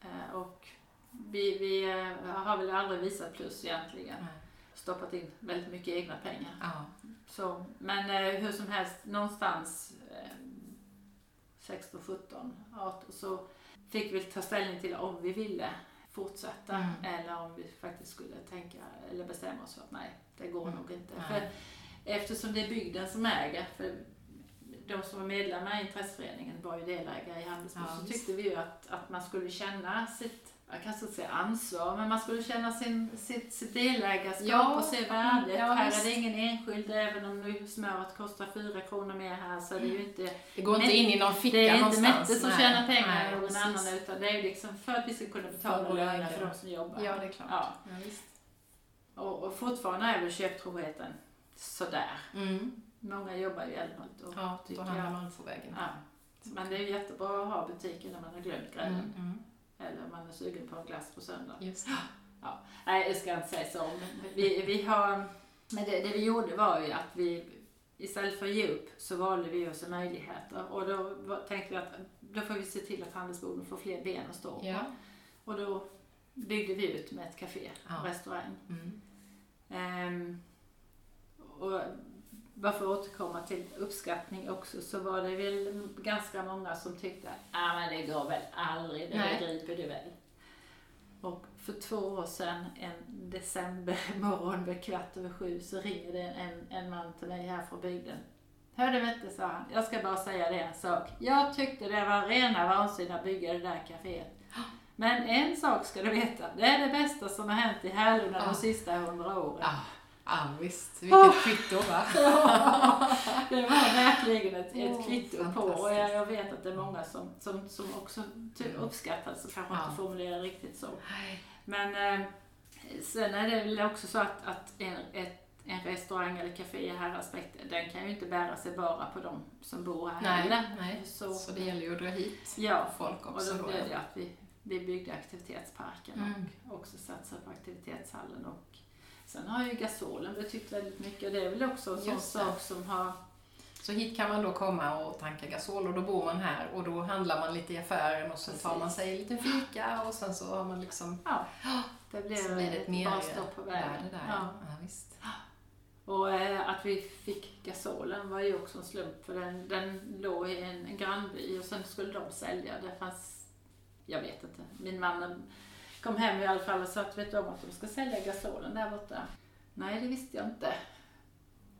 Eh, och vi, vi eh, har väl aldrig visat plus egentligen. Nej. Stoppat in väldigt mycket egna pengar. Ja. Så, men eh, hur som helst, någonstans eh, 16, 17, 18 så fick vi ta ställning till om vi ville fortsätta Mm. eller om vi faktiskt skulle tänka eller bestämma oss för att nej, det går Mm. nog inte. Nej. För eftersom det är bygden som äger, för de som var medlemmar i intresseföreningen var ju delägare i Handelsbo, Ja, så tyckte vi ju att, att man skulle känna sitt jag kanske inte säga ansvar, men man skulle känna sin, sitt, sitt delägarskap Ja, och se värdet. ja, här är det ingen enskild, även om smöret kostar fyra kronor mer här så är det ju inte Det går inte in i någon ficka det är inte någonstans. Mette som Nej. tjänar pengar Nej, eller någon precis. annan utan det är ju liksom för att vi ska kunna betala löner för de som jobbar. Ja, det är klart. Ja. Ja, visst. Och, och fortfarande är väl köptroheten sådär. Mm. Många jobbar ju i Älmhult och Ja, då tycker hamnar jag. man på vägen. Ja. Men det är jättebra att ha butiken när man har glömt grejen. Mm, mm. Eller man är sugen på en glass på söndag. Just Nej, jag ska inte säga så. Men Vi, vi har, men det, det vi gjorde var ju att vi istället för att ge upp så valde vi oss möjligheter. Och då tänkte vi att då får vi se till att handelsboden får fler ben att stå på. Ja. Och då byggde vi ut med ett café, Ja. restaurang. Mm. Ehm, och bara för att återkomma till uppskattning också så var det väl ganska många som tyckte ah, men det går väl aldrig, det begriper du väl. Och för två år sedan, en decembermorgon vid kvart över sju, så ringer det en, en man till mig här från bygden. Hör du Mette, sa han, jag ska bara säga det en sak. Jag tyckte det var rena vansinne att bygga det där kaféet. Men en sak ska du veta, det är det bästa som har hänt i Härlunda Ja. de sista hundra åren. Ja, ja, visst. Vilket kvitto va? det var verkligen ett, ett Åh, kvitto på och jag, jag vet att det är många som, som, som också ty- uppskattar så kanske Ja. inte formulerar riktigt så. Men eh, sen är det väl också så att, att en, ett, en restaurang eller café i Häradsbäck, den kan ju inte bära sig bara på de som bor här Nej, heller. nej. Så, Så det gäller ju att dra hit ja, folk och också. då Då, blev det att vi, vi byggde aktivitetsparken Mm. och också satsade på aktivitetshallen. Och sen har ju gasolen betytt väldigt mycket och det är väl också en sån sak som har Så hit kan man då komma och tanka gasol och då bor man här och då handlar man lite i affären och sen tar man sig en liten fika och sen så har man liksom Ja, det blev så blir det ett mer bra stopp på vägen. värde där. Ja. Ja, visst. Och eh, att vi fick gasolen var ju också en slump för den, den låg i en, en grannby och sen skulle de sälja. Det fanns, jag vet inte, min man kom hem i alla fall och sa att vet du om att de ska sälja gasolen där borta? Nej, det visste jag inte.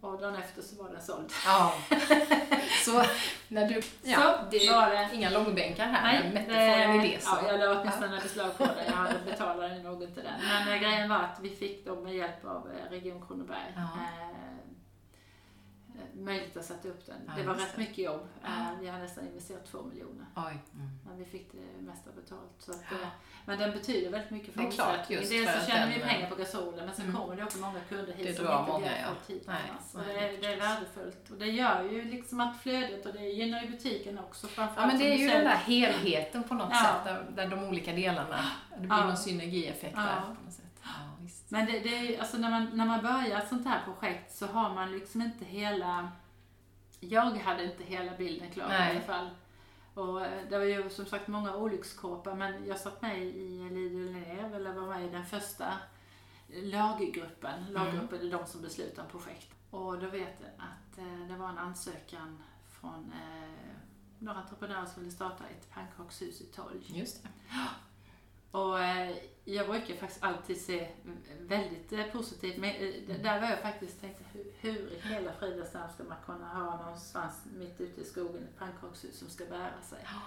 Och dagen efter så var den såld. Ja. Så när du... Ja, Så det var det. inga långbänkar här, Nej, men en idé. Ja, jag la åtminstone beslag på det. Jag hade betalat något till den. Men eh, grejen var att vi fick dem med hjälp av eh, Region Kronoberg. Ja. Eh, möjligt att sätta upp den. Ja, det var rätt det. mycket jobb. Ja. Eh, vi har nästan investerat två miljoner. Oj. Mm. Men vi fick det mesta betalt. Så att, Ja. eh, men den betyder väldigt mycket för just Dels så tjänar vi pengar på gasolen men sen Mm. kommer det också många kunder hit Det som inte många, vi har fått hit Nej, nej, det, är- det är värdefullt. Och det gör ju liksom att flödet och det gynnar ju butiken också. Ja, men det är ju den där helheten på något sätt, där, där de olika delarna, det blir någon synergieffekt där på något sätt. Men det, det är, ju- alltså när, man, när man börjar ett sånt här projekt så har man liksom inte hela... Jag hade inte hela bilden klar Nej. i alla fall. Och eh, det var ju som sagt många olyckskorpar men jag satt med i Lidl Elev, eller var med i den första laggruppen. Laggruppen är de som beslutar om projekt. Och då vet jag att eh, det var en ansökan från eh, några entreprenörer som ville starta ett pannkakshus i Tolj. Just det. Och eh, jag brukar faktiskt alltid se väldigt eh, positivt, men eh, där var jag faktiskt tänkte hur, hur i hela fridens namn ska man kunna ha någonstans mitt ute i skogen ett pannkakshus som ska bära sig. Ja.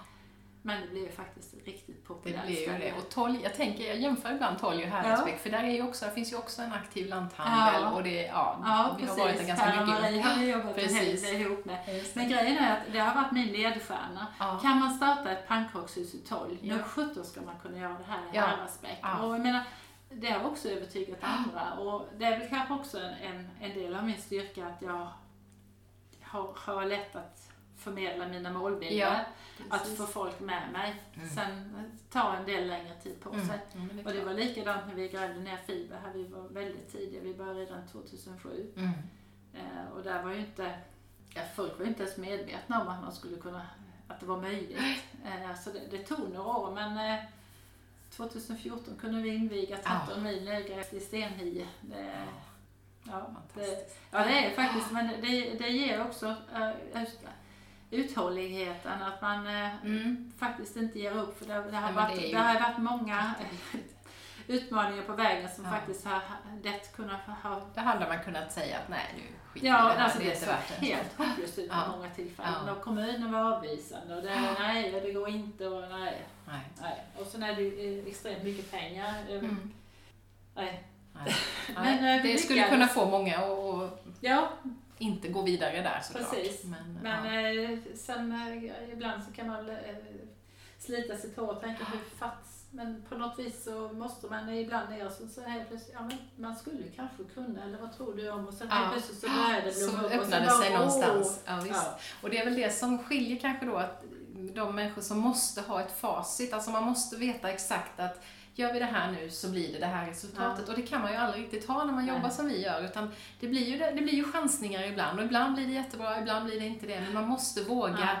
Men det blev ju faktiskt riktigt Det populärt blir ju ställe. det. Och Tolj, jag tänker, jag jämför ibland Tolj och Häradsbäck, för där är ju också, finns ju också en aktiv lanthandel Ja. och det, ja, Ja, vi har varit där ganska och mycket. Marie har vi jobbat en hel del ihop med. Det. Men grejen är att det har varit min ledstjärna. Ja. Kan man starta ett pannkakshus i Tolj, Ja. nu sjutton ska man kunna göra det här i Ja. Häradsbäck. Ja. Och jag menar, det har också övertygat andra och det är väl kanske också en, en, en del av min styrka att jag har, har lätt att förmedla mina målbilder. Ja, att få folk med mig. Mm. Sen tar en del längre tid på Mm. sig. Men det Och det var likadant när vi grävde ner fiber här. Vi var väldigt tidiga. Vi började redan 2007. Mm. Eh, och där var ju inte, ja, folk var ju inte ens medvetna om att man skulle kunna, att det var möjligt. Eh, så det, det tog några år men eh, 2014 kunde vi inviga 13 mil nedgrävt i Stenhie. Det, ja, det, Fantastiskt. ja, det är faktiskt, men det, det ger också just uthålligheten, att man eh, Mm. faktiskt inte ger upp. För det, det, har, Nej, varit, det är det, ju- har varit många utmaningar på vägen som Ja. faktiskt har lätt kunnat ha Där hade man kunnat säga att nej, nu skiter Ja, det alltså det det är det. helt hopplöst ut på Ja. många tillfällen. Ja. Och kommunen var avvisande och det, nej, det går inte och nej, Nej. nej. Och sen är det ju eh, extremt mycket pengar. Eh, Mm. Nej. Nej. Men, det skulle kunna få många att att Ja, inte gå vidare där såklart. Precis. Men, men ja. eh, sen eh, ibland så kan man eh, slita sitt hår och tänka hur fattas men på något vis så måste man ibland ner så, så helt plötsligt, ja men man skulle kanske kunna, eller vad tror du om? Och sen Ja. helt plötsligt så började det blomma upp och så bara, sig någonstans. Ja, visst. Ja. Och det är väl det som skiljer kanske då att de människor som måste ha ett facit, alltså man måste veta exakt att gör vi det här nu så blir det det här resultatet. Och det kan man ju aldrig riktigt ha när man Nej. jobbar som vi gör, utan det blir, ju, det, blir ju chansningar ibland och ibland blir det jättebra, ibland blir det inte det. Men man måste våga Ja.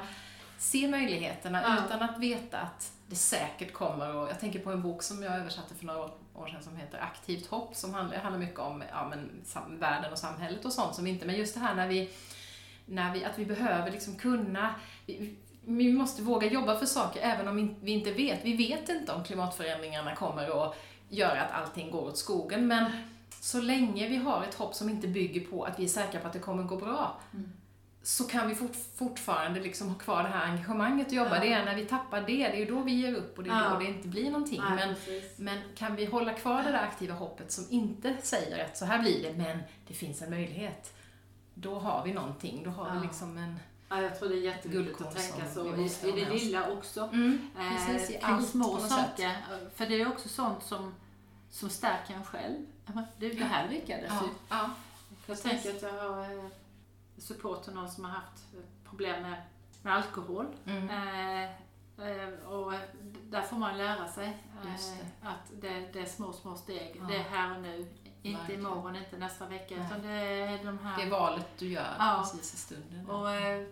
se möjligheterna Ja. utan att veta att det säkert kommer. Och jag tänker på en bok som jag översatte för några år- sedan som heter Aktivt hopp, som handlar, handlar mycket om ja, men, världen och samhället och sånt som inte, men just det här när vi, när vi att vi behöver liksom kunna, vi, vi måste våga jobba för saker även om vi inte vet. Vi vet inte om klimatförändringarna kommer att göra att allting går åt skogen, men så länge vi har ett hopp som inte bygger på att vi är säkra på att det kommer gå bra, Mm. så kan vi fort, fortfarande liksom ha kvar det här engagemanget och jobba. Ja. Det är när vi tappar det, det är ju då vi ger upp och det är Ja. då det inte blir någonting. Nej, Men, precis. men kan vi hålla kvar det där aktiva hoppet som inte säger att så här blir det, men det finns en möjlighet. Då har vi någonting, då har Ja. vi liksom en... Ja, jag tror det är jätteviktigt att tänka så i, i det lilla också. Mm, precis, i Eh, allt små saker. För det är också sånt som, som stärker en själv. Du, det här lyckades Ja, ju. ja, Jag tänker att jag har eh, support till någon som har haft eh, problem med, med alkohol. Mm. Eh, eh, och där får man lära sig eh, att det, det är små, små steg. Ja. Det är här och nu. Inte Verkligen. imorgon, inte nästa vecka. Nej. Utan det är de här... Det är valet du gör Ja. precis i stunden. Och eh,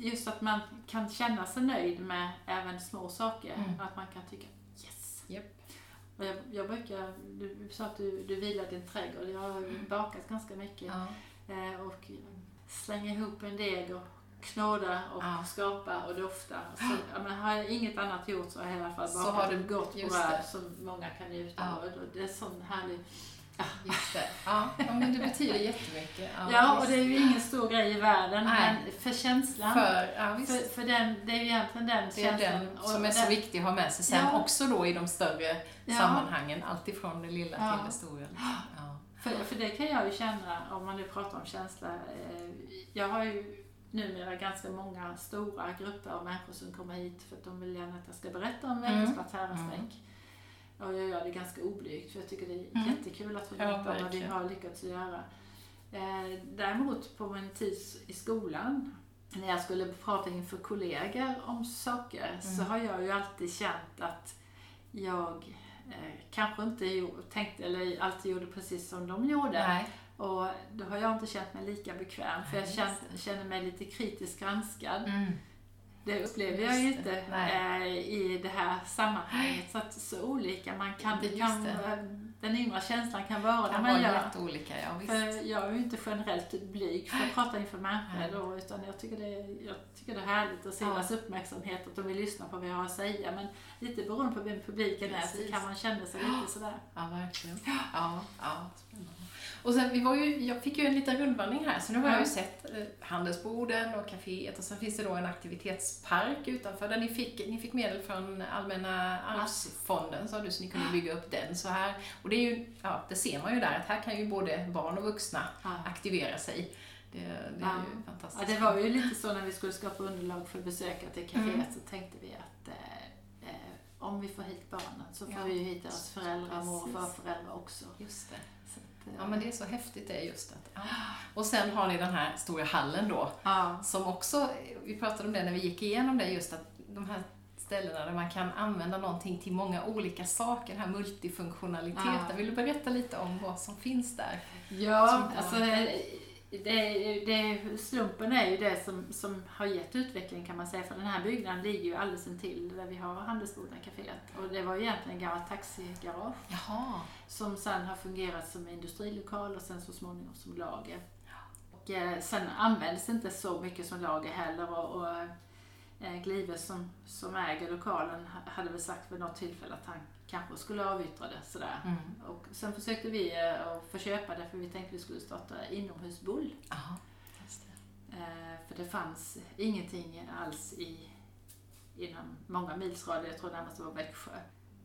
just att man kan känna sig nöjd med även små saker. Mm. Att man kan tycka yes. Och jag, jag brukar, du, sa att du, du vilar din trädgård. Jag har bakat ganska mycket. Ja. Eh, och slänga ihop en deg och knåda och Ja. skapa och dofta. Så, ja, men har jag inget annat gjort så har jag i alla fall Så bakat har du- gott bröd som många kan njuta Ja. av. Och Det är sån härlig... Just det. Ja, ja, men det betyder jättemycket. Ja, och visst. det är ju ingen stor grej i världen, Nej. men för känslan. För, ja. För, för den, det är ju egentligen den Det är känslan. den och som är så den- viktig att ha med sig sen Ja. också då i de större Ja. sammanhangen. Alltifrån det lilla Ja. till det stora. Ja. För, för det kan jag ju känna, om man nu pratar om känsla. Eh, jag har ju numera ganska många stora grupper av människor som kommer hit för att de vill gärna att jag ska berätta om Mm. Och jag gör det ganska oblygt för jag tycker det är Mm. jättekul att få Ja, berätta om vad vi har lyckats göra. Eh, däremot på min tid i skolan, när jag skulle prata inför kollegor om saker, så Mm. har jag ju alltid känt att jag eh, kanske inte tänkte eller alltid gjorde precis som de gjorde. Nej. Och då har jag inte känt mig lika bekväm för jag just känner mig lite kritiskt granskad. Mm. Det upplever jag ju inte eh, i det här sammanhanget. Så att så olika man kan, Det- kan den inre känslan kan vara kan när man vara gör. jätteolika, ja visst. För jag är ju inte generellt blyg för att prata inför människor då, utan jag tycker, det är, jag tycker det är härligt att se Ja. deras uppmärksamhet, att de vill lyssna på vad jag har att säga. Men lite beroende på vem publiken är Precis. så kan man känna sig lite sådär. Ja, verkligen. Ja, ja, spännande. Och sen, vi var ju, jag fick ju en liten rundvandring här, så nu har jag ju Ja. sett eh, handelsborden och kaféet och sen finns det då en aktivitetspark utanför där ni fick, ni fick medel från Allmänna arvsfonden sa du, så ni kunde bygga upp den så här. Och det är ju, ja, det ser man ju där att här kan ju både barn och vuxna Ja. aktivera sig. Det, det är Ja. ju Ja, fantastiskt. det var ju lite så när vi skulle skapa underlag för besökare till kaféet Mm. så tänkte vi att eh, eh, om vi får hit barnen så får Ja, vi ju hit deras föräldrar, mor och farföräldrar också. Just det. Eh, Ja men det är så häftigt det just att, ja. Och sen har ni den här stora hallen då, ja. som också, vi pratade om det när vi gick igenom det, just att de här ställena där man kan använda någonting till många olika saker, den här multifunktionaliteten. Ja. Vill du berätta lite om vad som finns där? Ja, Som alltså det, det, slumpen är ju det som, som har gett utveckling kan man säga. För den här byggnaden ligger ju alldeles intill där vi har Handelsboden kaféet. Och det var ju egentligen en gammal taxigarage Jaha. som sen har fungerat som industrilokal och sen så småningom som lager. Och eh, sen används det inte så mycket som lager heller och, och eh, Glive som, som äger lokalen ha- hade väl sagt vid något tillfälle att han kanske skulle avyttra det sådär. Mm. Och sen försökte vi eh, att få köpa det för vi tänkte vi skulle starta inomhusbull. Jaha, just det. Eh, för det fanns ingenting alls i, inom många mils radie, jag tror närmast det var Växjö.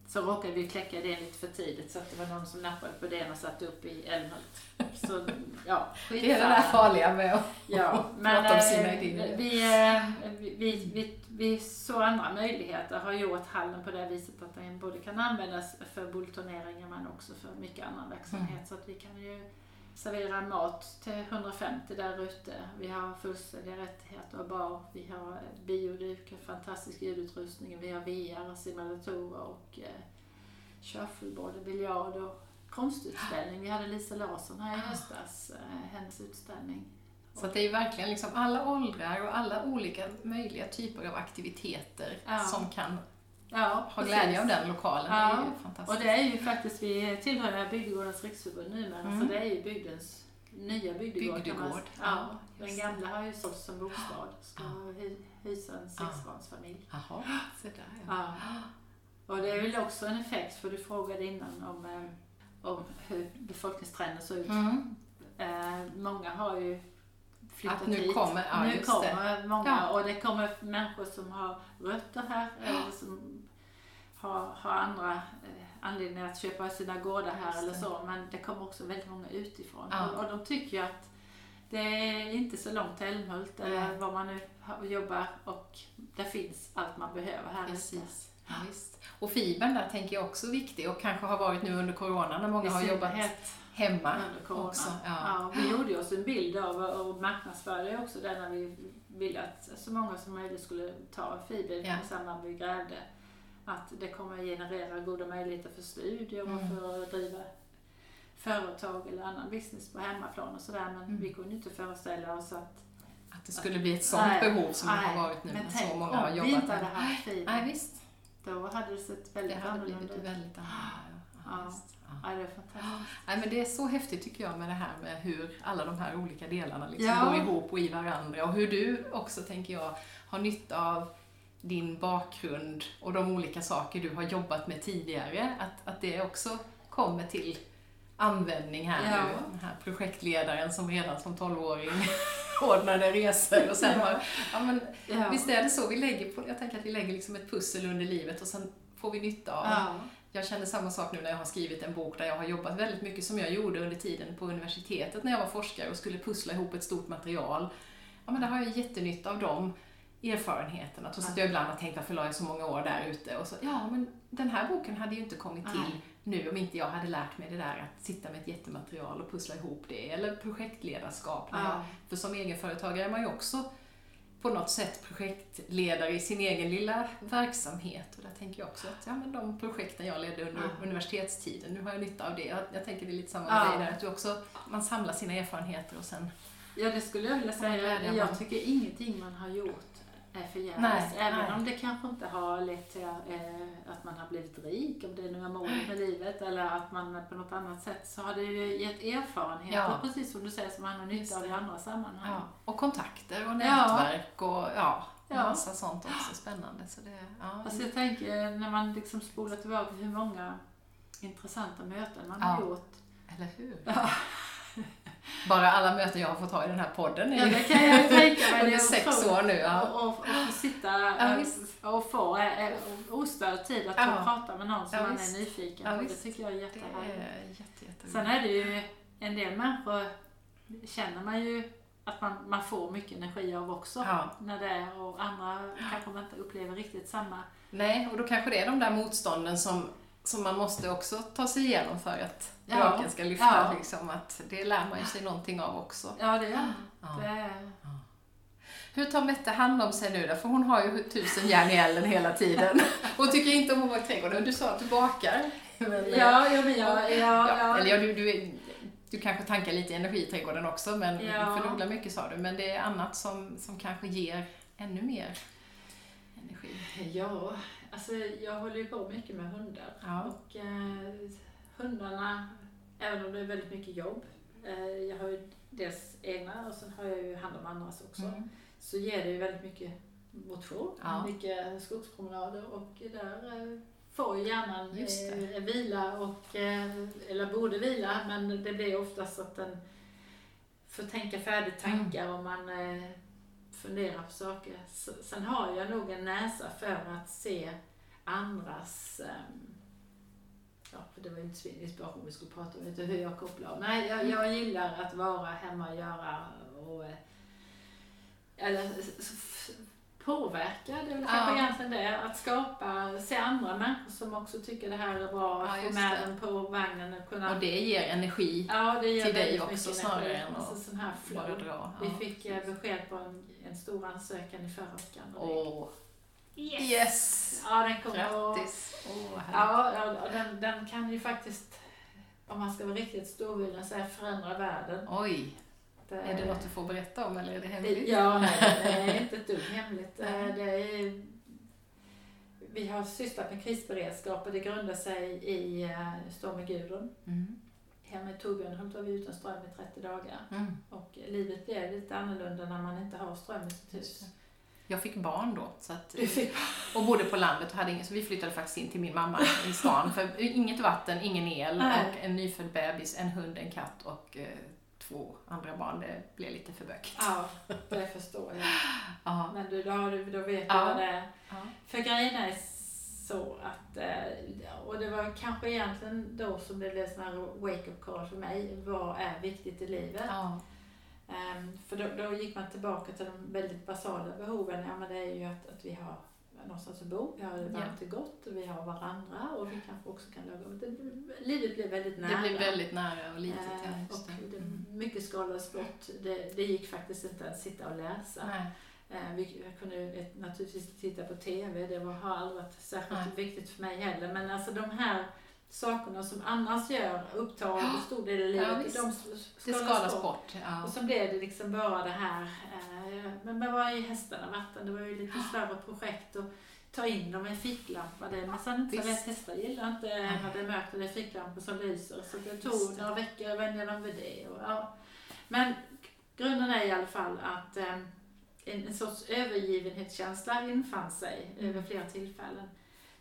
Så råkade vi kläcka det lite för tidigt så att det var någon som nappade på det och satte upp i Älmhult. Så ja, Det är det där farliga med att Ja, men prata om sina eh, idéer. vi, eh, vi, vi, vi, vi såg andra möjligheter, har gjort hallen på det viset att den både kan användas för bullturneringar men också för mycket annan verksamhet. Mm. Så att vi kan ju servera mat till 150 där ute. Vi har fullständiga rättigheter och bar. Vi har bioduk, fantastisk ljudutrustning. Vi har VR, simulatorer och eh, shuffleboard, biljard och konstutställning. Vi hade Lisa Larsson här i höstas, eh, hennes utställning. Så det är verkligen liksom alla åldrar och alla olika möjliga typer av aktiviteter Ja. som kan Ja, ha glädje av den lokalen. Ja, Det är ju fantastiskt. Och det är ju faktiskt, vi tillhör Bygdegårdens riksförbund numera, Mm. så det är ju bygdens nya bygdegård. Bygdegård, ja, Ja, den gamla har ju sålts som bostad, ska Ja. hysa en sexbarnsfamilj. Jaha, se där ja. Ja. Och det är väl också en effekt, för du frågade innan om, eh, om hur befolkningstrenden ser ut. Mm. Eh, många har ju flyttat Att nu hit. kommer- ja, nu kommer många Ja. och det kommer människor som har rötter här eller som har, har andra eh, anledningar att köpa sina gårdar här Just eller så. Men det kommer också väldigt många utifrån. Ja. Och, och de tycker ju att det är inte så långt till Älmhult eller Nej. var man nu jobbar och det finns allt man behöver här. Precis. Ja, visst. Och fibern där tänker jag också är viktig och kanske har varit nu under corona när många har jobbat hemma också. Ja. Ja. vi gjorde oss en bild av och marknadsförde också det när vi ville att så många som möjligt skulle ta fiber Ja. i samband med vi grävde. Att det kommer generera goda möjligheter för studier och Mm. för att driva företag eller annan business på hemmaplan och sådär. Men Mm. vi kunde inte föreställa oss att Att det skulle bli ett sånt Nej, behov som det nej, har varit nu men tänk så många har om vi jobbat inte hade haft fiber. Nej, visst. Då hade det sett Det väldigt hade annorlunda blivit ut. väldigt annorlunda. Ja. Ja. Ja, det är fantastiskt. Nej, men det är så häftigt tycker jag med det här med hur alla de här olika delarna liksom Ja. går ihop och i varandra och hur du också, tänker jag, har nytta av din bakgrund och de olika saker du har jobbat med tidigare. Att, att det också kommer till användning här Ja. nu. Den här projektledaren som redan som 12-åring ordnade resor och sen har, ja men Ja. visst är det så, vi lägger på, jag tänker att vi lägger liksom ett pussel under livet och sen får vi nytta av Ja. jag känner samma sak nu när jag har skrivit en bok där jag har jobbat väldigt mycket som jag gjorde under tiden på universitetet när jag var forskare och skulle pussla ihop ett stort material. Ja, men där har jag jättenytta av de erfarenheterna. Trots att jag ibland har tänkt varför la jag så många år där ute? Och så, ja, men den här boken hade ju inte kommit till Nej. nu om inte jag hade lärt mig det där att sitta med ett jättematerial och pussla ihop det. Eller projektledarskap. jag- Ja. För som egenföretagare är man ju också på något sätt projektledare i sin egen lilla verksamhet. Och där tänker jag också att ja, men de projekten jag ledde under Ja. universitetstiden, nu har jag nytta av det. Jag, jag tänker det är lite samma Ja. dig där, att du också, man samlar sina erfarenheter och sen... Ja, det skulle jag vilja Ja, säga. Jag tycker ingenting man har gjort är förgäves. Nej, Även nej. om det kanske inte har lett till eh, att man har blivit rik, om det nu är målet med livet, eller att man på något annat sätt, så har det ju gett erfarenheter, Ja. precis som du säger, som man har nytta av i andra sammanhang. Ja, och kontakter och Ja. nätverk och ja, Ja. massa sånt också spännande. Så det, ja, Alltså jag tänker, när man liksom spolar tillbaka hur många intressanta möten man Ja. har gjort. eller hur? Bara alla möten jag har fått ha i den här podden Ja, det kan jag tänka mig. Under sex år nu. Ja. Och, och, och sitta Ja, eh, och få eh, ostörd tid att Ja. prata med någon som Ja, man är nyfiken Ja, på. Det tycker jag är jättehärligt. är jätte, jätte Sen är det ju en del människor känner man ju att man, man får mycket energi av också. Ja. När det är, och andra kanske man inte upplever riktigt samma. Nej, och då kanske det är de där motstånden som, som man måste också ta sig igenom för att Ja. draken ska lyfta. Ja. Liksom, att det lär man ju sig någonting av också. Ja, det gör Ja. det. Hur tar Mette hand om sig nu då? För hon har ju tusen järn i elden hela tiden. Hon tycker inte om att vara i trädgården. Du sa att du bakar. Men, Ja, ja, men jag, ja, ja, ja. Eller ja, du, du, du kanske tankar lite energi i trädgården också, men Ja. för du odlar mycket sa du. Men det är annat som, som kanske ger ännu mer energi. Ja, alltså jag håller ju på mycket med hundar. Ja. Och eh, hundarna, även om det är väldigt mycket jobb, eh, jag har ju dels egna och sen har jag ju hand om andras också, Mm. så ger det ju väldigt mycket motion, Ja. mycket skogspromenader och där eh, får hjärnan eh, vila, och, eh, eller borde vila, men det blir oftast att den får tänka färdigt tankar och man fundera funderar på saker. Sen har jag nog en näsa för att se andras ehm, ja för det var ju inte så inspiration vi skulle prata om, utan hur jag kopplar av. Nej, jag, jag gillar att vara hemma och göra och eh, eller påverka, det är väl Ja. kanske egentligen det. Att skapa, se andra människor som också tycker det här är bra, Ja, att få med den på vagnen och kunna... Och det ger energi ja, det ger till dig också snarare än att alltså, bara dra. Vi Ja. fick eh, besked på en, en stor ansökan i förra veckan. Åh, yes! Ja, den kommer att... Grattis! Åh, härligt. Ja, ja och den, den kan ju faktiskt, om man ska vara riktigt storvulen, förändra världen. Oj, Det, är det något du får berätta om eller är det hemligt? Ja, nej, det är inte ett dugg hemligt. Eh, Det är, vi har sysslat med krisberedskap och det grundar sig i eh, stormen Gudrun. Mm. Hemma i Torbjörnhult var vi utan ström i 30 dagar. Mm. Och livet blev lite annorlunda när man inte har ström i sitt hus. Jag fick barn då så att, och bodde på landet och hade ingen, så vi flyttade faktiskt in till min mamma i stan. För inget vatten, ingen el och en nyfödd bebis, en hund, en katt och eh, två andra barn. Det blev lite för bökigt. Ja, det förstår jag. Ja. Men du, då, har du, då vet du Ja. vad det är. Ja. För grejen är så att, eh, och det var kanske egentligen då som det blev sån här wake-up call för mig. Vad är viktigt i livet? Ja. Ehm, För då, då gick man tillbaka till de väldigt basala behoven. Ja, men det är ju att, att vi har någonstans att bo, vi har det varmt och gott, och vi har varandra och vi kanske också kan laga mat. Det- Livet blev väldigt nära. Det blev väldigt nära och litet. Ja, Eh, och det. Mm. mycket skalades bort. Det, det gick faktiskt inte att sitta och läsa. Nej. Eh, Vi jag kunde naturligtvis titta på TV, det var, har aldrig varit särskilt Nej. viktigt för mig heller. Men alltså de här sakerna som annars gör, upptar en stor del av Ja, livet, visst. de Det skalas bort. Ja. Och så blev det liksom bara det här, eh, men vad var i hästarna vatten? Det var ju lite större projekt och ta in dem med ficklampa. Det är nästan inte så Visst. lätt. Hästar gillar inte när det är mörkt och det är ficklampor som lyser. Så det tog det. några veckor att vänja dem vid det. Och, ja. Men grunden är i alla fall att eh, en, en sorts övergivenhetskänsla infann sig Mm. över flera tillfällen.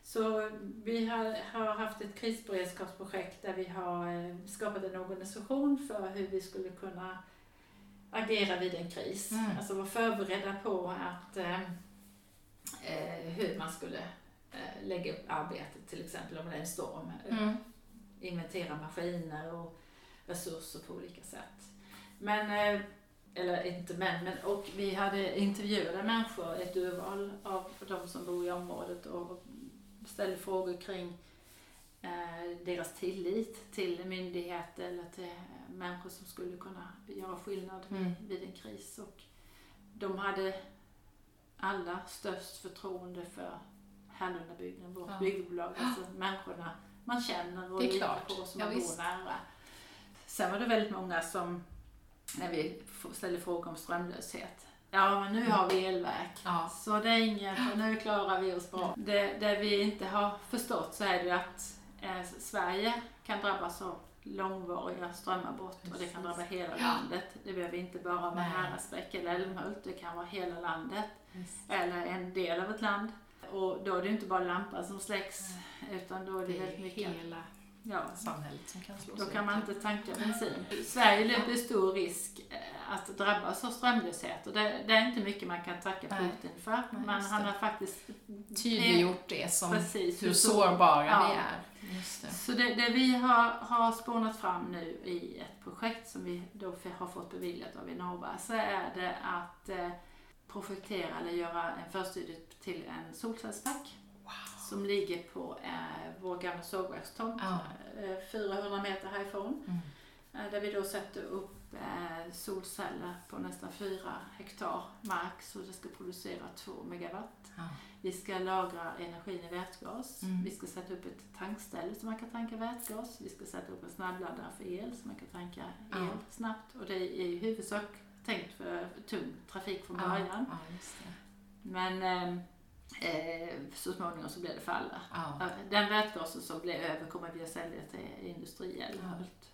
Så vi har, har haft ett krisberedskapsprojekt där vi har eh, skapat en organisation för hur vi skulle kunna agera vid en kris. Mm. Alltså vara förberedda på att eh, eh, hur man skulle eh, lägga upp arbetet till exempel om det är en storm. Mm. Inventera maskiner och resurser på olika sätt. Men, eh, eller inte men, men och vi hade intervjuade människor, ett urval av de som bor i området och ställde frågor kring eh, deras tillit till myndigheter eller till eh, människor som skulle kunna göra skillnad Mm. vid en kris. Och de hade alla störst förtroende för Herrlundabygden, vårt Ja. byggbolag, alltså människorna man känner och litar på som Ja, man visst. bor nära. Sen var det väldigt många som, när vi ställde frågor om strömlöshet, ja men nu har vi elverk. Ja. Så det är inget, och nu klarar vi oss bra. Det, det vi inte har förstått så är det att eh, Sverige kan drabbas av långvariga strömavbrott och det kan drabba hela landet. Det behöver inte bara vara. Häradsbäck eller Älmhult, det kan vara hela landet Visst. eller en del av ett land. Och då är det inte bara lampan som släcks utan då är det, Det väldigt mycket. hela Ja, samhället som kan slås då kan man inte tanka bensin. Sverige löper stor risk eh, att drabbas av strömlöshet och det, det är inte mycket man kan tacka. Putin för. Nej, Men han har faktiskt tydliggjort det som precis hur sårbara Ja. vi är. Det. Så det, det vi har, har spånat fram nu i ett projekt som vi då har fått beviljat av Vinnova så är det att eh, projektera eller göra en förstudie till en solcellspark som ligger på eh, vår gamla sågverkstomt, eh, 400 meter härifrån. Mm. Eh, Där vi då sätter upp eh, solceller på nästan 4 hektar mark så det ska producera 2 megawatt. Vi ska lagra energin i vätgas. Mm. Vi ska sätta upp ett tankställe så man kan tanka vätgas. Vi ska sätta upp en snabbladdare för el så man kan tanka el snabbt. Och det är i huvudsak tänkt för tung trafik från Ja, början. Men eh, eh, så småningom så blir det för alla. Ja. Den vätgasen som blir över kommer vi att sälja till industriell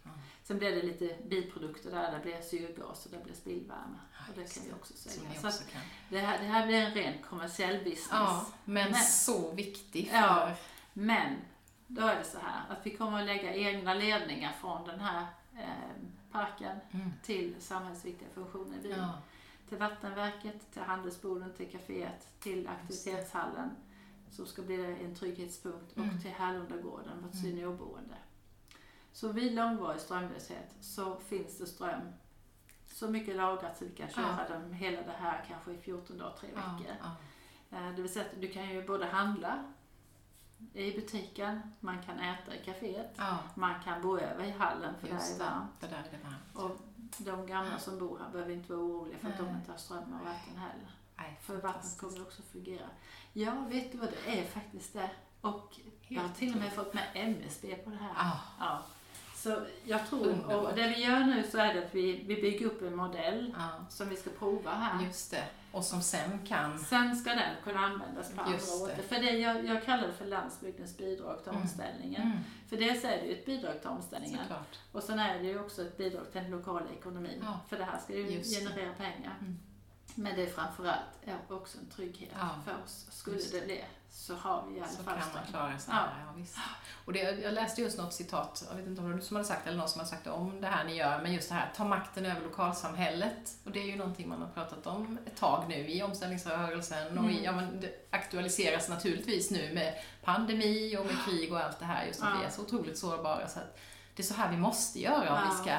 Ja. Sen blir det lite biprodukter där, det blir syrgas och det blir spillvärme. Ja, och det kan vi också sälja. Så också kan. det, här, det här blir en ren kommersiell business. Ja, men, Men- så viktig för... Ja. Men då är det så här att vi kommer att lägga egna ledningar från den här eh, parken Mm. till samhällsviktiga funktioner i byn. Ja. Till vattenverket, till handelsboden, till kaféet, till aktivitetshallen. som ska bli en trygghetspunkt Mm. och till Härlundagården, vårt Mm. seniorboende. Så vid långvarig strömlöshet så finns det ström så mycket lagrat så vi kan köra dem hela det här kanske i 14 dagar, tre Ja, veckor. ja. Eh, Det vill säga att du kan ju både handla i butiken, man kan äta i kaféet, ja. man kan bo över i hallen för där Just är det, varmt. för där är det varmt. Och de gamla som bor här behöver inte vara oroliga för att de inte har ström och vatten heller. Nej, För vattnet kommer också fungera. Ja, vet du vad det är faktiskt det. Och jag har Helt till och med fått med MSB på det här. Ja, Ja. Så jag tror, Underbart. och det vi gör nu så är det att vi, vi bygger upp en modell ja, som vi ska prova här. just det. Och som sen kan... Sen ska den kunna användas på andra Just det. orter. För det jag, jag kallar det för landsbygdens bidrag till Mm. omställningen. Mm, För dels är det ju ett bidrag till omställningen. såklart. Och sen är det ju också ett bidrag till den lokala ekonomin. Ja. För det här ska ju Just det. generera pengar. Mm. Men det är framförallt också en trygghet Ja. för oss. Skulle Just det bli så har vi i alla Så fall kan man klara sig. Ja. Ja. Visst. Och det, jag läste just något citat, jag vet inte om det var du som hade sagt eller någon som hade sagt det om det här ni gör, men just det här, ta makten över lokalsamhället. Och det är ju någonting man har pratat om ett tag nu i omställningsrörelsen och i, Mm. ja, men det aktualiseras naturligtvis nu med pandemi och med krig och allt det här, just att Ja. vi är så otroligt sårbara. Så att det är så här vi måste göra om vi ska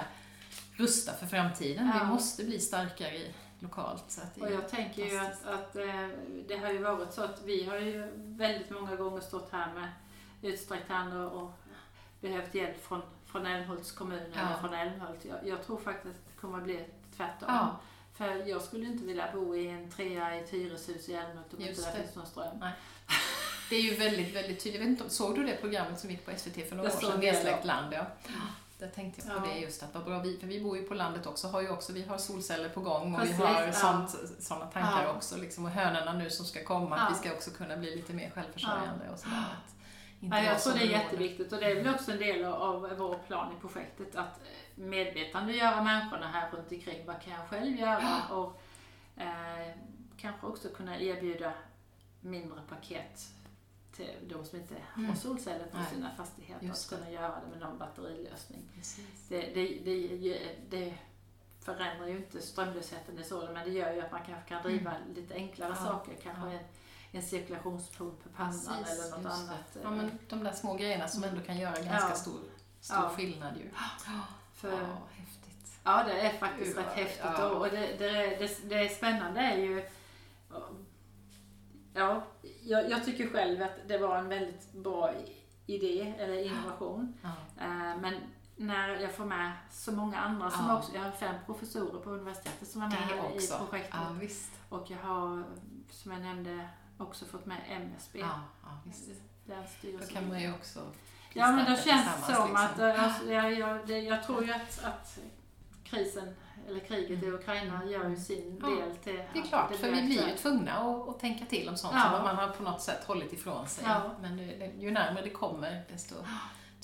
rusta för framtiden. Vi måste bli starkare i- lokalt. Så att Och jag tänker ju att, att eh, det har ju varit så att vi har ju väldigt många gånger stått här med utsträckt hand och, och behövt hjälp från, från Älmhults kommun Ja. eller från Älmhult. Jag, jag tror faktiskt att det kommer att bli tvärtom. Ja. För jag skulle inte vilja bo i en trea i ett hyreshus i Älmhult om inte det. finns någon ström. Det är ju väldigt, väldigt tydligt. Jag vet inte, såg du det programmet som gick på SVT för några år sedan? Nedsläckt land, ja. Där tänkte jag på Ja. det just att vad bra vi, för vi bor ju på landet också, har ju också, vi har solceller på gång och Precis, vi har ja. sådana tankar Ja. också liksom. Och hönorna nu som ska komma, Ja. att vi ska också kunna bli lite mer självförsörjande och sådär. Inte Ja, jag tror det är jätteviktigt och det är väl också en del av, vår plan i projektet att medvetandegöra människorna här runt omkring. Vad kan jag själv göra? Och eh, kanske också kunna erbjuda mindre paket till de som inte har Mm. solceller på sina fastigheter. Just Att kunna göra det med någon batterilösning. Det, det, det, det förändrar ju inte strömlösheten i så, men det gör ju att man kanske kan driva lite enklare Mm. Ja. saker. Kanske Ja. en, en cirkulationspump på pannan Precis, eller något annat. Ja, men de där små grejerna som ändå kan göra ganska Ja. stor, stor skillnad ju. För, Ja, häftigt. Ja, det är faktiskt rätt häftigt. Och det, det, det, det är spännande är ju... Ja, jag, jag tycker själv att det var en väldigt bra idé eller innovation. Ja. Eh, Men när jag får med så många andra som Ja. också, jag har fem professorer på universitetet som är med i projektet. Ja, visst. Och jag har, som jag nämnde, också fått med MSB. Ja, ja, visst. Då kan man ju också Ja, men känns det tillsammans, som liksom. att, eh, alltså, jag, jag, det, jag tror ju att, att krisen, eller kriget i Ukraina gör ju sin Ja, del till Det är att klart, för vi blir ju tvungna att, att tänka till om sånt Ja. som man har på något sätt hållit ifrån sig. Ja. Men det, det, ju närmare det kommer, desto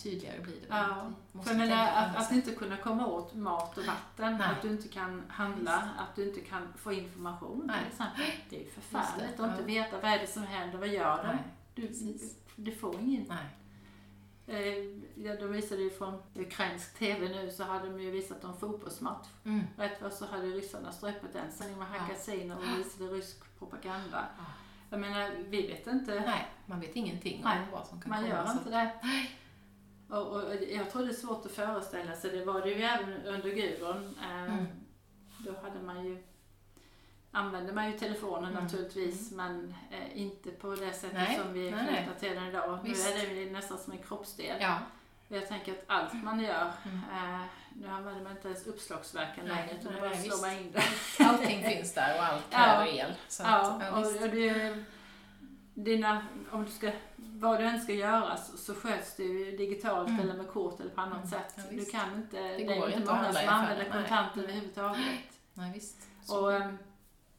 tydligare blir det. Ja, För på att, att inte kunna komma åt mat och vatten, Nej. att du inte kan handla, att du inte kan få information Nej. till exempel. Det är ju förfärligt det, att inte veta vad är det som händer, vad gör de? Du, precis. du får ingen. nej. Eh, ja, de visade ju från ukrainsk TV nu så hade de ju visat en fotbollsmatch. Mm. Rätt vad så hade ryssarna ströpat den sändning med Hakasina och visade rysk propaganda. Ja. Jag menar, vi vet inte. nej, man vet ingenting Nej, om vad som kan Man komma. gör så- inte det. Och, och jag tror det är svårt att föreställa sig. Det var det ju även under Gudrun. Eh, Mm. Då hade man ju använde man ju telefonen Mm. naturligtvis men eh, inte på det sättet Nej, som vi är knutna till den idag. Visst. Nu är det nästan som en kroppsdel. Ja. Jag tänker att allt man gör, Mm. eh, nu använder man inte ens uppslagsverken längre utan nej, bara nej, slår man in det. Allting finns där och allt Ja. kräver el. Så Ja, att, ja, och, och det, dina, om du ska, vad du än ska göra så, så sköts det ju digitalt Mm. eller med kort eller på annat Mm. sätt. Ja, du kan inte, det, går är inte många som använder kontanter överhuvudtaget. Nej, visst. Och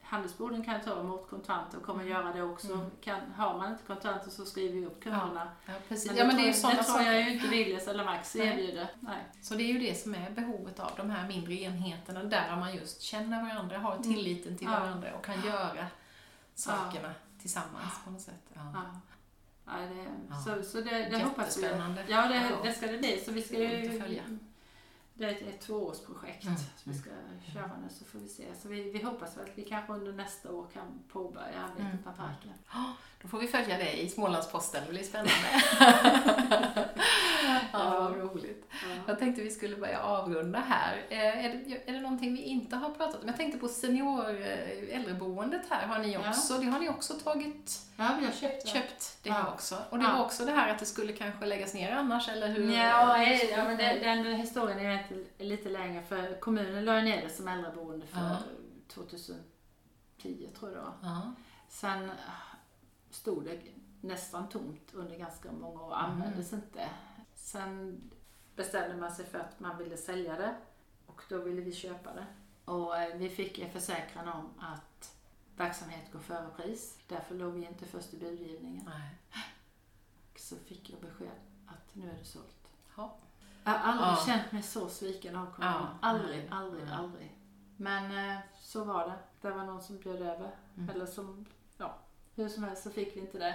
handelsborden kan ta emot kontanter och kommer Mm. göra det också. Mm. Kan, har man inte kontanter så skriver vi upp kunderna. Ja, precis. Men ja, men det ju tror, det tror jag ju inte Willys eller Max Nej. erbjuder. Nej. Så det är ju det som är behovet av de här mindre enheterna där man just känner varandra, har tilliten till Mm. Ja. varandra och kan göra sakerna tillsammans på något sätt. Ja. Ja. Ja, det, Ja. Så, så det, det hoppas vi. Ja, det, Ja. det ska det bli. Så vi ska ju. Det är ett, ett tvåårsprojekt Mm. som vi ska köra nu så får vi se. Så vi, vi hoppas väl att vi kanske under nästa år kan påbörja arbetet Mm. med parken. Då får vi följa det i Smålandsposten, det blir spännande. ja, vad roligt. Ja. Jag tänkte vi skulle börja avrunda här. Eh, Är det, är det någonting vi inte har pratat om? Jag tänkte på senior eh, äldreboendet här har ni Ja. också. Det har ni också tagit, ja, vi har köpt det. köpt det Ja. också. Och det Ja. var också det här att det skulle kanske lägläggas ner annars, eller hur? Ja, ja men det, den historien är lite längre för kommunen la ner det som äldreboende för Ja. 2010 tror jag det var. Ja. Sen stod det nästan tomt under ganska många år, Mm. användes inte. Sen bestämde man sig för att man ville sälja det och då ville vi köpa det. Och eh, vi fick en försäkran om att verksamhet går före pris. Därför låg vi inte först i budgivningen. Nej. Så fick jag besked att nu är det sålt. Ja. Jag har aldrig Ja. känt mig så sviken av kommunen. Ja. Aldrig, aldrig, aldrig. Men eh, så var det. Det var någon som bjöd över. Mm. Eller som, hur som helst så fick vi inte det.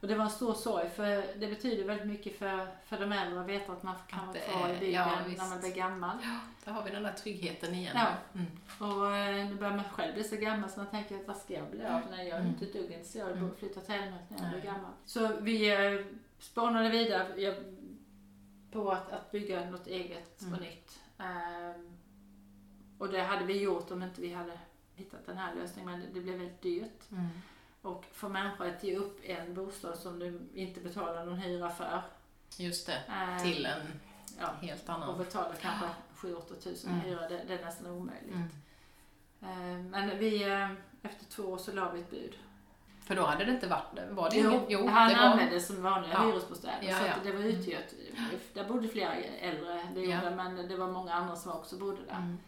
Och det var en stor sorg för det betyder väldigt mycket för, för de äldre att veta att man kan Att vara kvar är- i bygden ja, när man blir gammal. Där har vi den där tryggheten igen. Ja. Mm. Och eh, nu börjar man själv bli så gammal så man tänker att vad ska jag bli av? Nej, jag är Mm. inte ett dugg intresserad av Mm. att flytta till Älmhult när jag blir gammal. Så vi eh, spånade vidare på att, att bygga något eget Mm. och nytt. Ehm, och det hade vi gjort om inte vi hade hittat den här lösningen men det, det blev väldigt dyrt. Mm. Och för människor att ge upp en bostad som du inte betalar någon hyra för. Just det, ehm, till en ja, helt och annan. betala kanske 7-8 tusen i Mm. hyra, det, det är nästan omöjligt. Mm. Ehm, men vi, eh, efter två år så la vi ett bud. För då hade det inte varit, var det Jo, ingen? Jo, han det var. användes som vanliga Ja. hyresbostäder. Ja, så ja. att det var uthyrt. Där bodde flera äldre, det Ja. gjorde, men det var många andra som också bodde där. Mm.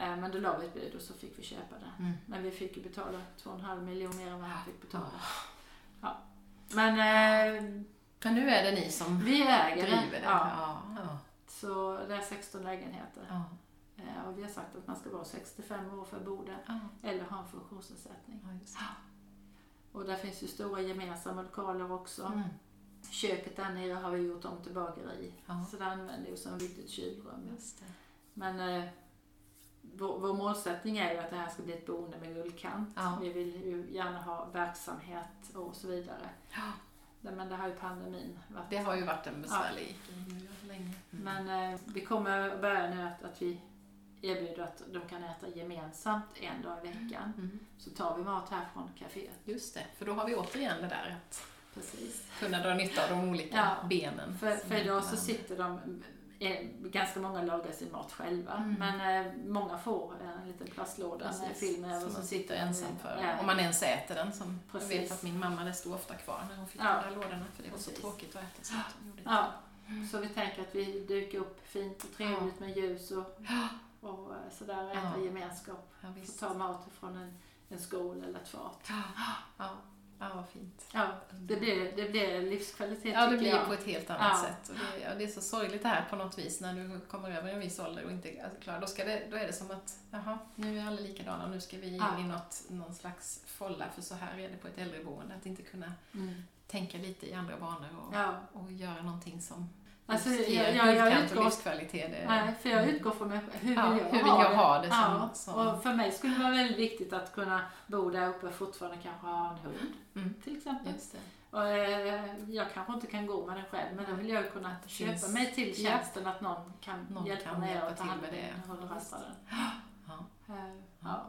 Eh, Men då la vi ett bud och så fick vi köpa det. Mm. Men vi fick ju betala 2,5 miljoner mer än vad han fick betala. Ja. Men eh, Men nu är det ni som vi äger driver det. Ja. Ja. Så det är 16 lägenheter. Ja. Eh, Och vi har sagt att man ska vara 65 år för att bo där. Ja. Eller ha en funktionsnedsättning. Ja, det. Och där finns ju stora gemensamma lokaler också. Mm. Köket där nere har vi gjort om till bageri. Ja. Så det använder vi som litet kylrum. Men eh, vår, vår målsättning är ju att det här ska bli ett boende med guldkant. Ja. Vi vill ju gärna ha verksamhet och så vidare. Ja. Men det har ju pandemin varit. Det har ju varit en besvärlig länge. Mm. Men eh, vi kommer börja nu att, att vi erbjuder att de kan äta gemensamt en dag i veckan. Mm. Så tar vi mat här från kaféet. Just det, för då har vi återigen det där att Precis. kunna dra nytta av de olika Ja. benen. För, för idag så sitter de, ganska många lagar sin mat själva. Mm. Men eh, många får en liten plastlåda med Precis, film över. som så man sitter ensam för. Ja. Om man ens äter den. Som jag vet att min mamma, det stod ofta kvar när hon fick Ja. de där lådorna. För det var så Precis. tråkigt att äta. Så att hon gjorde. Ja, så vi tänker att vi dukar upp fint och trevligt med ljus och, och eh, sådär, äta Ja. gemenskap. Ja, Få visst. ta mat från en, en skål eller ett fat. Ja, ja, vad fint. Ja, det blir, det blir livskvalitet Ja, det blir jag. på ett helt annat Ja. sätt. Och det, ja, det är så sorgligt det här på något vis när du kommer över en viss ålder och inte är klar. Då, ska det, då är det som att, jaha, nu är alla likadana, nu ska vi in Ja. i något, någon slags folla, för så här är det på ett äldreboende. Att inte kunna Mm. tänka lite i andra banor och, Ja. och göra någonting som Alltså, jag- jag- jag utgår- och livskvalitet. Det, Nej, för jag utgår från mig hur vill Ja, jag hur vill ha jag det? ha det som- ja. som- Och för mig skulle det vara väldigt viktigt att kunna bo där uppe och fortfarande kanske ha en hund Mm. till exempel. Och, eh, jag kanske inte kan gå med den själv men då vill jag ju kunna det köpa finns- mig till Ja. tjänsten att någon kan Någon hjälpa kan mig att ta hand med om det. den och rasta den. Ja. Eh, Ja.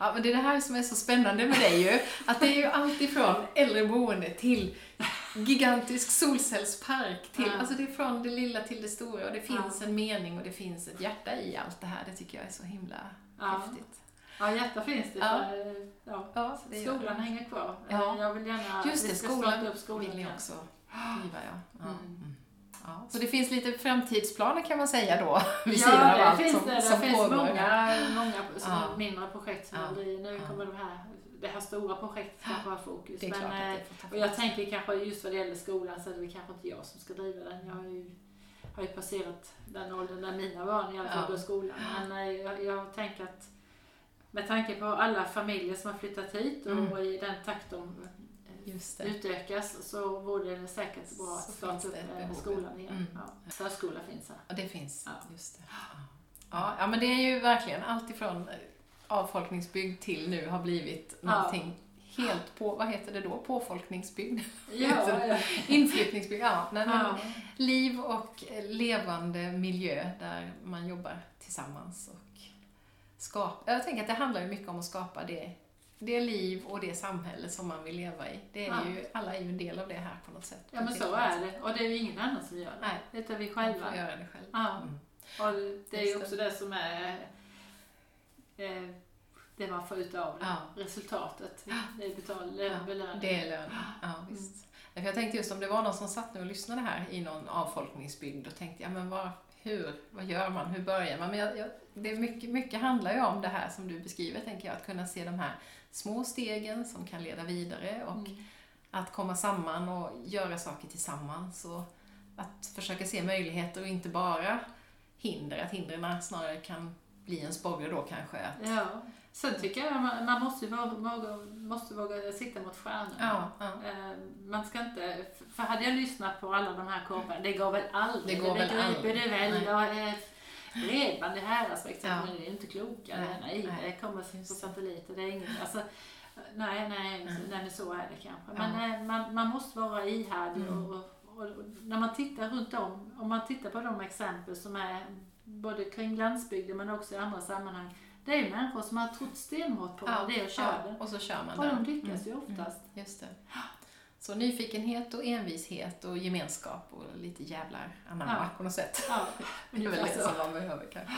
Ja, men det är det här som är så spännande med dig ju. Att det är ju allt ifrån äldreboende till gigantisk solcellspark. Till, Ja. Alltså det är från det lilla till det stora och det finns Ja. en mening och det finns ett hjärta i allt det här. Det tycker jag är så himla Ja. häftigt. ja, hjärta finns det. Ja. För, eh, ja. Ja, det Skolan det. hänger kvar. Ja. Eh, Jag vill gärna Just det, skolan upp skolan vill igen. också driva. Ja. Ja. Mm. Mm. Ja. Så det finns lite framtidsplaner kan man säga då, vid Ja, sidan av det allt finns som, det. Det som finns pågår. många, många som Ja. mindre projekt som Ja. jag. Nu Ja. kommer de här, det här stora projektet kanske ha fokus. Det är Men, klart att eh, det får ta och jag tänker kanske just vad det gäller skolan så är det väl kanske inte jag som ska driva den. Jag har ju, har ju passerat den åldern där mina barn i alla fall Ja. går i skolan. Men eh, jag, jag tänker att med tanke på alla familjer som har flyttat hit och Mm. i den takt de eh, utökas så vore det säkert bra att Så starta finns upp det ett eh, behov. skolan igen. Mm. Ja. Förskola finns här. Ja, det finns. Ja. Just det. Ja. Ja, men det är ju verkligen allt ifrån avfolkningsbygd till nu har blivit Ja. någonting helt på, vad heter det då, påfolkningsbygd? Ja, ja. Inflyttningsbygd, ja. Nej, ja. Liv och levande miljö där man jobbar tillsammans och skapa. Jag tänker att det handlar ju mycket om att skapa det, det liv och det samhälle som man vill leva i. Det är Ja. ju, alla är ju en del av det här på något sätt. ja, men så är det. Och det är ju ingen annan som gör det. Nej. Är vi Man själva. får göra det själv. Ja. Mm. Och det är ju också det som är eh, det man får ut av det. Ja. Resultatet. Det är betal, Ja, lön, belöning. Det är lönen. Ja, visst. För jag tänkte just om det var någon som satt nu och lyssnade här i någon avfolkningsbygd och tänkte, ja men vad, hur, vad gör man, hur börjar man? Men jag, jag, det är mycket, mycket handlar ju om det här som du beskriver, tänker jag, att kunna se de här små stegen som kan leda vidare och Mm. att komma samman och göra saker tillsammans och att försöka se möjligheter och inte bara hinder, att hindren snarare kan bli en sporre då kanske. Att, Ja. Sen tycker jag man, man måste, våga, våga, måste våga sikta mot stjärnorna. ja, ja. Eh, Man ska inte, för hade jag lyssnat på alla de här kåporna, det går väl aldrig, Det går väl aldrig. det väl, Nej. eh, bredband i Häradsbäck, Ja. men det är inte kloka, Nej, nej, nej. det kommer på satelliter, det är inget, alltså, nej, nej, Nej. nej, så är det kanske. Ja. Men eh, man, man måste vara ihärdig Mm. och, och, och när man tittar runt om, om man tittar på de exempel som är både kring landsbygden men också i andra sammanhang, det är ju människor som har trott stenhårt på Ja, det och kör ja, det. och så kör man Och där. de lyckas ju Mm, oftast. Mm, just det. Så nyfikenhet och envishet och gemenskap och lite jävlar anamma Ja. på något sätt. Ja, Det är väl det som man behöver kanske.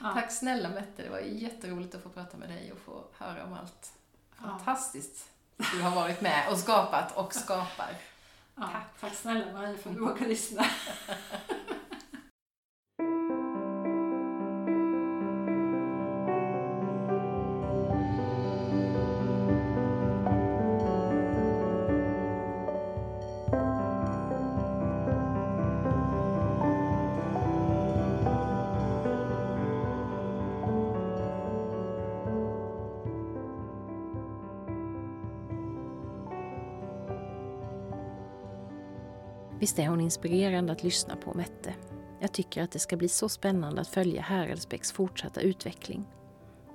Ja. Tack snälla Mette, det var jätteroligt att få prata med dig och få höra om allt fantastiskt du har varit med och skapat och skapar. Ja, Tack. tack snälla Marie för att du vågar lyssna. Visst är hon inspirerande att lyssna på, Mette. Jag tycker att det ska bli så spännande att följa Häradsbäcks fortsatta utveckling.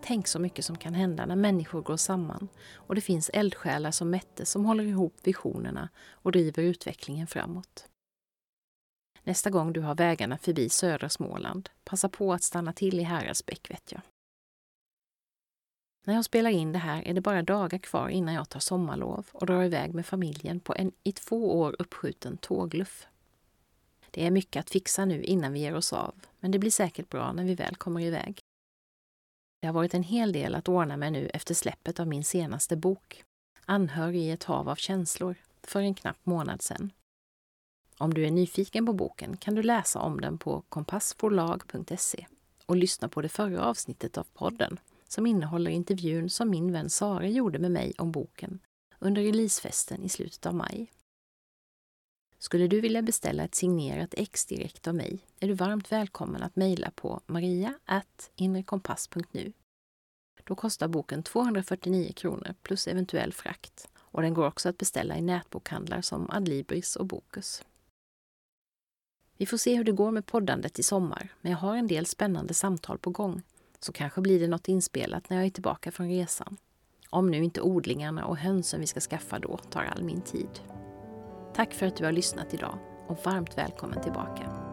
Tänk så mycket som kan hända när människor går samman och det finns eldsjälar som Mette som håller ihop visionerna och driver utvecklingen framåt. Nästa gång du har vägarna förbi södra Småland, passa på att stanna till i Häradsbäck vet jag. När jag spelar in det här är det bara dagar kvar innan jag tar sommarlov och drar iväg med familjen på en i två år uppskjuten tågluff. Det är mycket att fixa nu innan vi ger oss av, men det blir säkert bra när vi väl kommer iväg. Det har varit en hel del att ordna med nu efter släppet av min senaste bok, Anhörig i ett hav av känslor, för en knapp månad sedan. Om du är nyfiken på boken kan du läsa om den på kompassforlag.se och lyssna på det förra avsnittet av podden som innehåller intervjun som min vän Sara gjorde med mig om boken under releasefesten i slutet av maj. Skulle du vilja beställa ett signerat ex direkt av mig är du varmt välkommen att mejla på maria.inrekompass.nu. Då kostar boken 249 kronor plus eventuell frakt och den går också att beställa i nätbokhandlar som Adlibris och Bokus. Vi får se hur det går med poddandet i sommar, men jag har en del spännande samtal på gång så kanske blir det något inspelat när jag är tillbaka från resan. Om nu inte odlingarna och hönsen vi ska skaffa då tar all min tid. Tack för att du har lyssnat idag och varmt välkommen tillbaka.